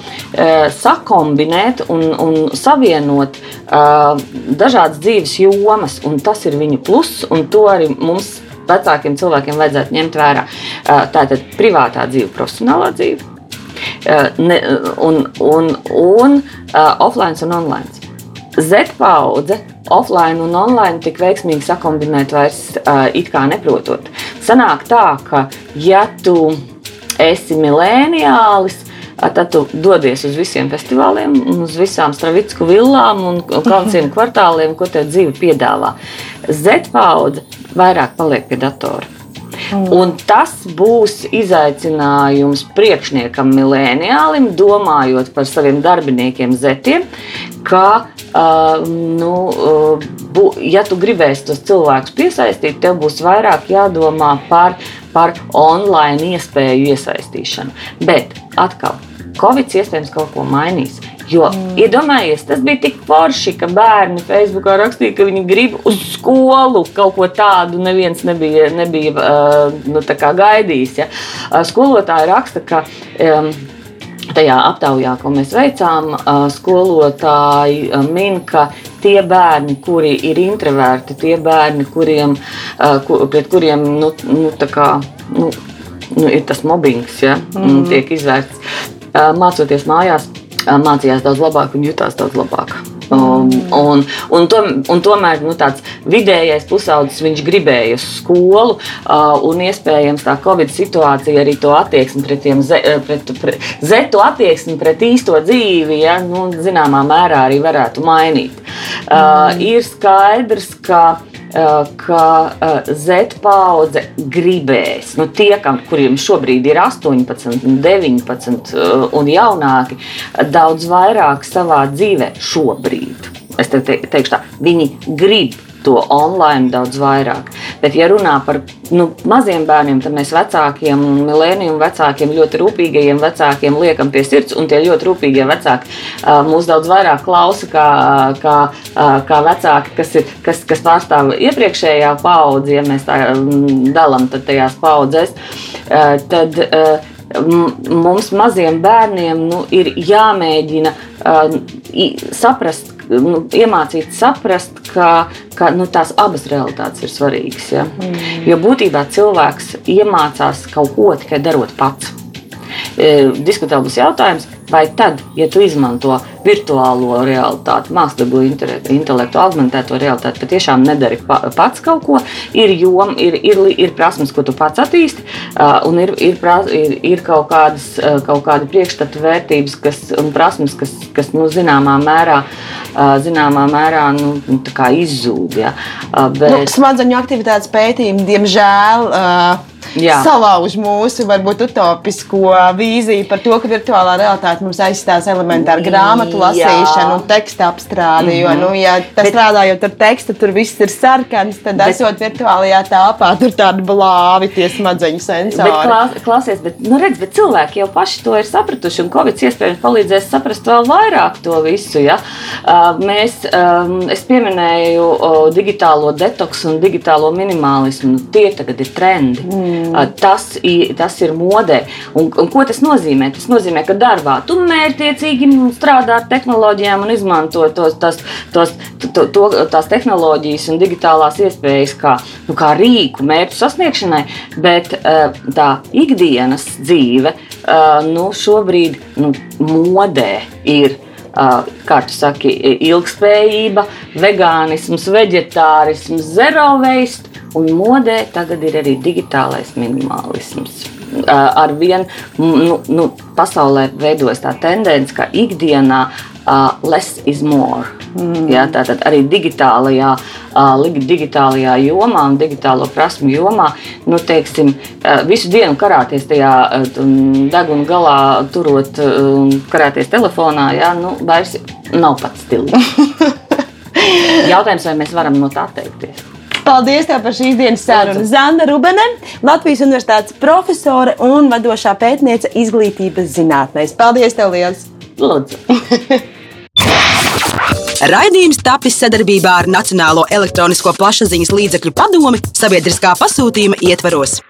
Speaker 3: sakombinēt un, un savienot uh, dažādas dzīves jomas, tas ir viņu pluss, un to arī mums, vecākiem cilvēkiem, vajadzētu ņemt vērā. Uh, tā ir privātā dzīve, profesionālā dzīve, ne, un, un, un offline un online. Z paudze offline un online tik veiksmīgi sakombinēt vairs it kā neprotot. Sanāk tā, ka ja tu esi milēniālis, tad tu dodies uz visiem festivāliem, uz visām stravicku villām un kalciem kvartāliem, ko tev dzīve piedāvā. Z paudze vairāk paliek pie datora. Un tas būs izaicinājums priekšniekam, milēniālim, domājot par saviem darbiniekiem, zetiem, ka, uh, nu, uh, bū, ja tu gribēsi tos cilvēkus piesaistīt, tev būs vairāk jādomā par, par online iespēju iesaistīšanu. Bet atkal, Covid iespējams kaut ko mainīs. Jo, mm. iedomājieties, tas bija tik forši, ka bērni Facebookā rakstīja, ka viņi grib uz skolu kaut ko tādu. Neviens nebija, nebija uh, nu, tā gaidījis. Ja. Uh, Skolotāji raksta, ka. Um, Tajā aptaujā, ko mēs veicām, uh, skolotāji uh, min, ka tie bērni, kuri ir introverti, tie bērni, kuriem, uh, ku- pret kuriem nu, nu, tā kā, nu, nu, ir tas mobbings, ja, mm. tiek izvērsts, uh, mācoties mājās, uh, mācījās daudz labāk un jutās daudz labāk. Um, un, un, to, un tomēr nu, tāds vidējais pusaudzis viņš gribēja uz skolu, uh, un iespējams tā Covid situācija arī to attieksmi pret, ze, eh, pret, pret zetu attieksmi pret īsto dzīvi, ja, nu, zināmā mērā arī varētu mainīt. Uh, ir skaidrs, ka ka uh, Z paudze gribēs, nu, tie, kuriem šobrīd ir 18, 19 uh, un jaunāki, daudz vairāk savā dzīvē šobrīd. Es te, teikšu, tā, viņi grib to online daudz vairāk. Bet, ja runā par nu, maziem bērniem, tad mēs vecākiem, milēniem vecākiem, ļoti rūpīgajiem vecākiem liekam pie sirds, un tie ļoti rūpīgie vecāki mūs daudz vairāk klausa kā, kā, kā vecāki, kas, ir, kas, kas pārstāv iepriekšējā paudzi, ja mēs tā dalām tajās paudzēs. Tad, mums, maziem bērniem, nu, ir jāmēģina uh, saprast, nu, iemācīt saprast, ka, ka nu, tās abas realitātes ir svarīgas. Ja? Mm. Jo būtībā cilvēks iemācās kaut ko tikai darot pats. E, Diskutabls jautājums, vai tad, ja tu izmanto virtuālo realitāti, mākslīgo inte- intelektu, augmentēto realitāti, patiešām nedari pa, pats kaut ko, ir joma, ir, ir, ir prasmes, ko tu pats attīsti, un ir, ir, ir, ir kaut, kādas, kaut kādi priekšstatu vērtības kas, un prasmes, kas, kas nu, zināmā mērā, zināmā mērā nu, nu, izzūd. Ja?
Speaker 2: Nu,
Speaker 3: Bet,
Speaker 2: smadzeņu aktivitātes pētījumi, diemžēl, uh,
Speaker 3: Jā.
Speaker 2: salauž mūsu varbūt utopisko vīziju par to, ka virtuālā realitāte mums aizstās elementāru grāmatu lasīšanu un teksta apstrādi. Jo, nu, ja tas strādājot ar tekstu, tur viss ir sarkans, tad
Speaker 3: Bet-
Speaker 2: esot virtuālajā tāpā, tur tādi blāvi tie smadzeņu
Speaker 3: Bet,
Speaker 2: sensori.
Speaker 3: klās, klausies, bet, nu, redz, bet cilvēki jau paši to ir sapratuši, un Covid iespējams palīdzēs saprast vēl vairāk to visu. Ja? Uh, mēs, um, es pieminēju uh, digitālo detoksu un digitālo minimalismu. Nu, tie tagad ir trendi. Mm. Tas, tas ir modē. Un, un ko tas nozīmē? Tas nozīmē, ka darbā tu mērķiecīgi strādā ar tehnoloģijām un izmanto tos, tos, tos, to, to, tās tehnoloģijas un digitālās iespējas kā, nu, kā rīku mērķu sasniegšanai, bet tā ikdienas dzīve nu, šobrīd nu, modē ir. Kā tu saki, ilgspējība, vegānisms, vegetārisms, zero waste, un modē tagad ir arī digitālais minimalisms. Uh, ar vienu nu, nu, pasaulē veidojas tā tendence, ka ikdienā uh, less is more. Mm. Ja, tātad arī digitālajā, uh, digitālajā jomā un digitālo prasmu jomā, nu, teiksim, uh, visu dienu karāties tajā uh, deguna galā, turot um, karāties telefonā, ja, nu, vairs nav pats stilīgi. Jautājums, vai mēs varam no tā atteikties?
Speaker 2: Paldies tev par šīs dienas sarunu. Zanda Rubene, Latvijas Universitātes profesore un vadošā pētniece izglītības zinātnēs. Paldies tev liels!
Speaker 3: Lūdzu.
Speaker 1: Raidījums tapis sadarbībā ar Nacionālo elektronisko plašsaziņas līdzekļu padomi sabiedriskā pasūtījuma ietvaros.